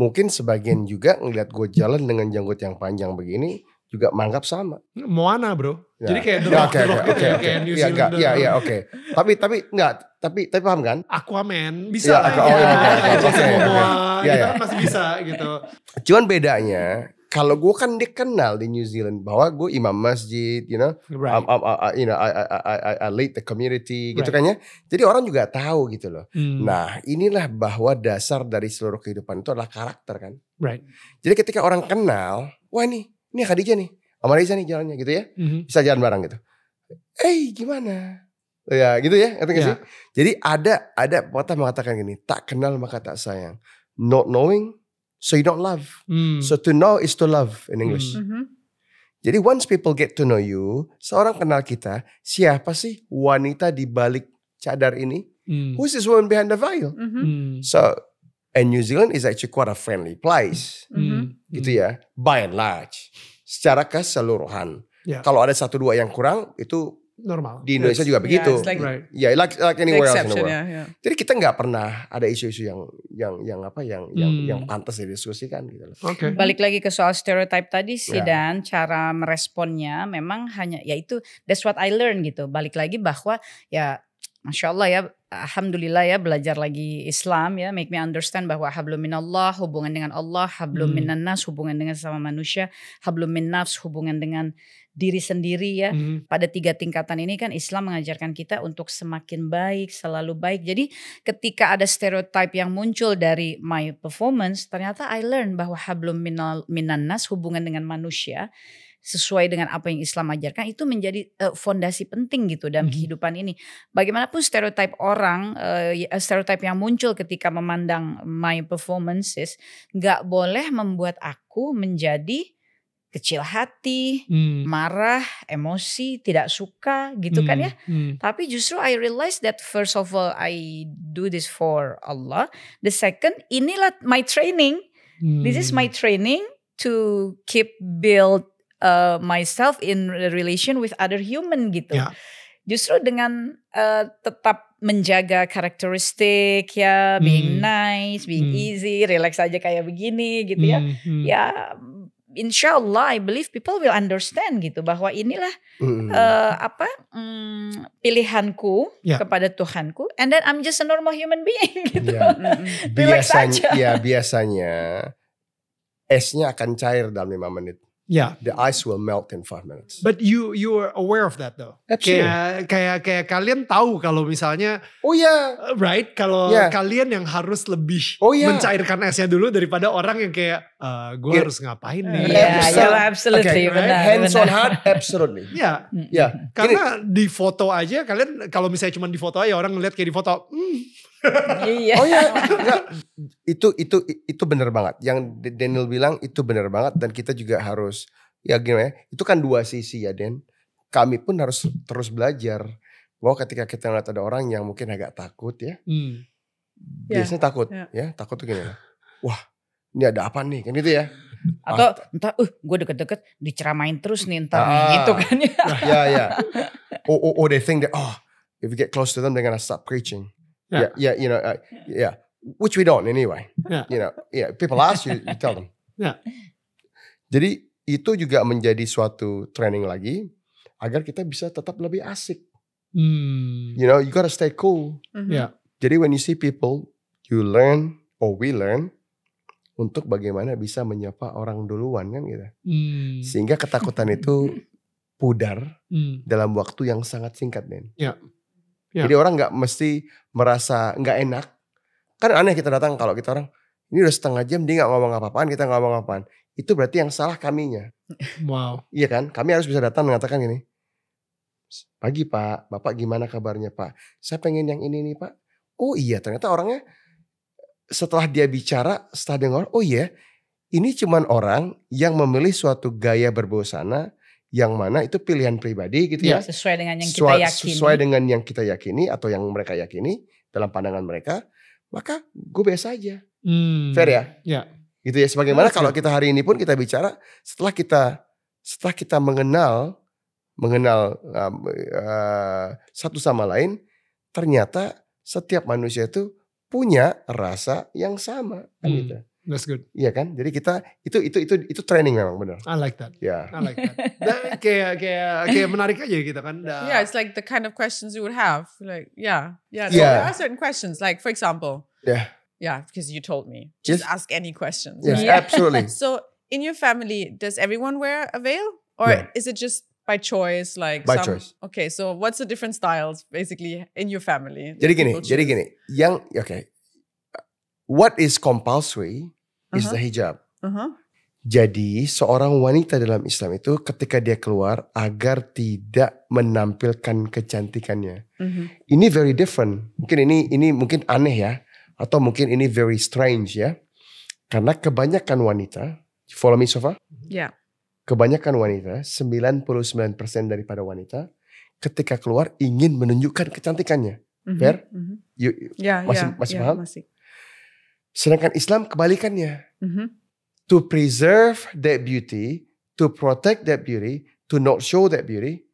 Mungkin sebagian juga ngeliat gue jalan dengan janggut yang panjang begini juga menganggap sama. Moana bro. Ya. Jadi kayak The Ya, The oke Rock gitu oke ya, oke. kayak New enggak, Zealand. iya iya oke. Tapi tapi enggak, tapi tapi paham kan? Aquaman bisa Iya, lah oh, ya. gitu kan masih bisa gitu. Cuman bedanya kalau gue kan dikenal di New Zealand bahwa gue imam masjid, you know, Right. um, um, uh, you know, I, I, I, I, I lead the community gitu Right. kan ya. Jadi orang juga tahu gitu loh. Hmm. Nah inilah bahwa dasar dari seluruh kehidupan itu adalah karakter kan. Right. Jadi ketika orang kenal, wah nih, ini Khadijah nih, sama Reza nih jalannya gitu ya, Mhm. bisa jalan bareng gitu. Eh gimana? Ya gitu ya, ngerti gak Ya. sih? Jadi ada ada pepatah mengatakan gini, tak kenal maka tak sayang. Not knowing, so you don't love. Hmm. So to know is to love in English. Hmm. Mhm. Jadi once people get to know you, seorang kenal kita, siapa sih wanita di balik cadar ini? Hmm. Who's this woman behind the veil? Mhm. Hmm. So, and New Zealand is actually quite a friendly place, Hmm. gitu ya, by and large, secara keseluruhan. Ya. Kalau ada satu dua yang kurang, itu Normal. di Indonesia Yes. juga begitu. it's like- Right. Ya, like like anywhere else in the exception world. ya, ya. Jadi kita nggak pernah ada isu-isu yang yang yang apa yang yang Hmm. yang pantas didiskusikan gitu loh. Oke. Balik lagi ke soal stereotype tadi sih Ya. dan cara meresponnya memang hanya ya itu that's what I learn gitu. Balik lagi bahwa ya Masya Allah ya, Alhamdulillah ya belajar lagi Islam ya, make me understand bahwa hablum minallah hubungan dengan Allah, hablum Hmm. minan nas hubungan dengan sama manusia, hablum min nafs hubungan dengan diri sendiri ya. Hmm. Pada tiga tingkatan ini kan Islam mengajarkan kita untuk semakin baik, selalu baik. Jadi ketika ada stereotype yang muncul dari my performance, ternyata I learn bahwa hablum minal, minan nas hubungan dengan manusia sesuai dengan apa yang Islam ajarkan itu menjadi eh, fondasi penting gitu dalam Mhm. kehidupan ini. Bagaimanapun stereotype orang, eh, ya- stereotype yang muncul ketika memandang my performances, nggak boleh membuat aku menjadi kecil hati, Hmm. marah, emosi, tidak suka gitu kan ya. Hmm. Tapi justru I realize that first of all I do this for Allah. The second inilah my training. This is Hmm. my training to keep build uh, myself in relation with other human gitu. Ya. Justru dengan uh, tetap menjaga karakteristik ya, being Hmm. nice, being Hmm. easy, relax aja kayak begini gitu ya. Hmm. Hmm. Ya insya Allah I believe people will understand gitu bahwa inilah Mm. eh, apa mm, pilihanku Ya. kepada Tuhanku and then I'm just a normal human being gitu. Ya. Relax biasanya aja. ya biasanya esnya akan cair dalam lima menit. Ya. The ice will melt in five minutes. But you you are aware of that though. Absolutely. Kayak kayak kayak kalian tahu kalau misalnya Oh ya, uh, right kalau Yeah. kalian yang harus lebih Oh, yeah. mencairkan esnya dulu daripada orang yang kayak gue Yeah. harus ngapain nih. Iya, bisa. ya absolutely Okay, benar. hands on benar. heart, absolutely. Ya, Mm, Ya, mm, karena di foto aja kalian kalau misalnya cuma di foto aja orang ngeliat kayak di foto, hmm, Iya. Oh ya, enggak. itu itu itu benar banget. Yang Daniel bilang itu benar banget dan kita juga harus ya gimana ya? Itu kan dua sisi ya, Den. Kami pun harus terus belajar bahwa ketika kita ngeliat ada orang yang mungkin agak takut ya, hmm. Ya, biasanya takut ya. ya, takut tuh gini. Wah, ini ada apa nih? Kan gitu ya. Atau entah, uh, gue deket-deket diceramain terus nih entar Ah. gitu kan ya. ya ya. Or, or, or they think that oh, if you get close to them, they're gonna stop preaching. Yeah. Yeah, yeah, you know, uh, yeah. Which we don't anyway. Yeah. You know, yeah. People ask you, you tell them. Yeah. Jadi itu juga menjadi suatu training lagi agar kita bisa tetap lebih asik. Hmm. You know, you gotta stay cool. Mhm. Ya. Jadi when you see people, you learn or we learn untuk bagaimana bisa menyapa orang duluan kan gitu. Hmm. Sehingga ketakutan itu pudar Hmm. dalam waktu yang sangat singkat, Den. Ya. Ya. Jadi orang nggak mesti merasa nggak enak. Kan aneh kita datang kalau kita orang ini udah setengah jam dia nggak ngomong apa-apaan, kita nggak ngomong apaan. Itu berarti yang salah kaminya. Wow. Iya kan? Kami harus bisa datang mengatakan gini. Pagi Pak, Bapak gimana kabarnya Pak? Saya pengen yang ini nih Pak. Oh iya ternyata orangnya setelah dia bicara, setelah dengar, oh iya ini cuman orang yang memilih suatu gaya berbusana yang mana itu pilihan pribadi gitu ya. Sesuai dengan yang kita yakini. Sesuai dengan yang kita yakini atau yang mereka yakini dalam pandangan mereka, maka gue biasa aja. Hmm. Fair ya? Ya. Gitu ya. Sebagaimana kalau kita hari ini pun kita bicara setelah kita setelah kita mengenal mengenal um, uh, satu sama lain, ternyata setiap manusia itu punya rasa yang sama kan Hmm. gitu. That's good. Iya kan? Jadi kita itu itu itu itu training memang benar. I like that. Yeah. I like that. Dan kayak kayak kayak menarik aja gitu kan. Da- Yeah, it's like the kind of questions you would have. Like, yeah, yeah. So Yeah. there are certain questions. Like, for example, Yeah. yeah, because you told me, just Yes. ask any questions. Yes, Yeah. absolutely. So, in your family, does everyone wear a veil, or No. is it just by choice? Like, By some- choice. Okay, so what's the different styles basically in your family? Jadi gini, jadi gini. Yang oke. What is compulsory is Uh-huh. the hijab. Uh-huh. Jadi seorang wanita dalam Islam itu ketika dia keluar agar tidak menampilkan kecantikannya. Mhm. Ini very different. Mungkin ini ini mungkin aneh ya atau mungkin ini very strange ya. Karena kebanyakan wanita, follow me so far? Yeah. Kebanyakan wanita, 99% daripada wanita ketika keluar ingin menunjukkan kecantikannya. Mhm. Fair? Mhm. You, Yeah, Masih- yeah, masih yeah, paham? masih. Sedangkan Islam kebalikannya. Mhm. to preserve that beauty, to protect that beauty, to not show that beauty,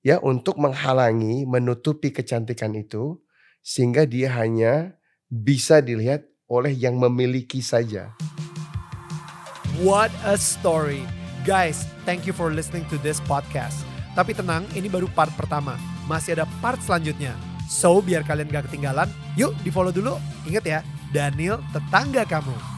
ya untuk menghalangi, menutupi kecantikan itu sehingga dia hanya bisa dilihat oleh yang memiliki saja. What a story. Guys, thank you for listening to this podcast. Tapi tenang, ini baru part pertama. Masih ada part selanjutnya. So biar kalian gak ketinggalan, yuk di follow dulu. Ingat ya, Daniel tetangga kamu.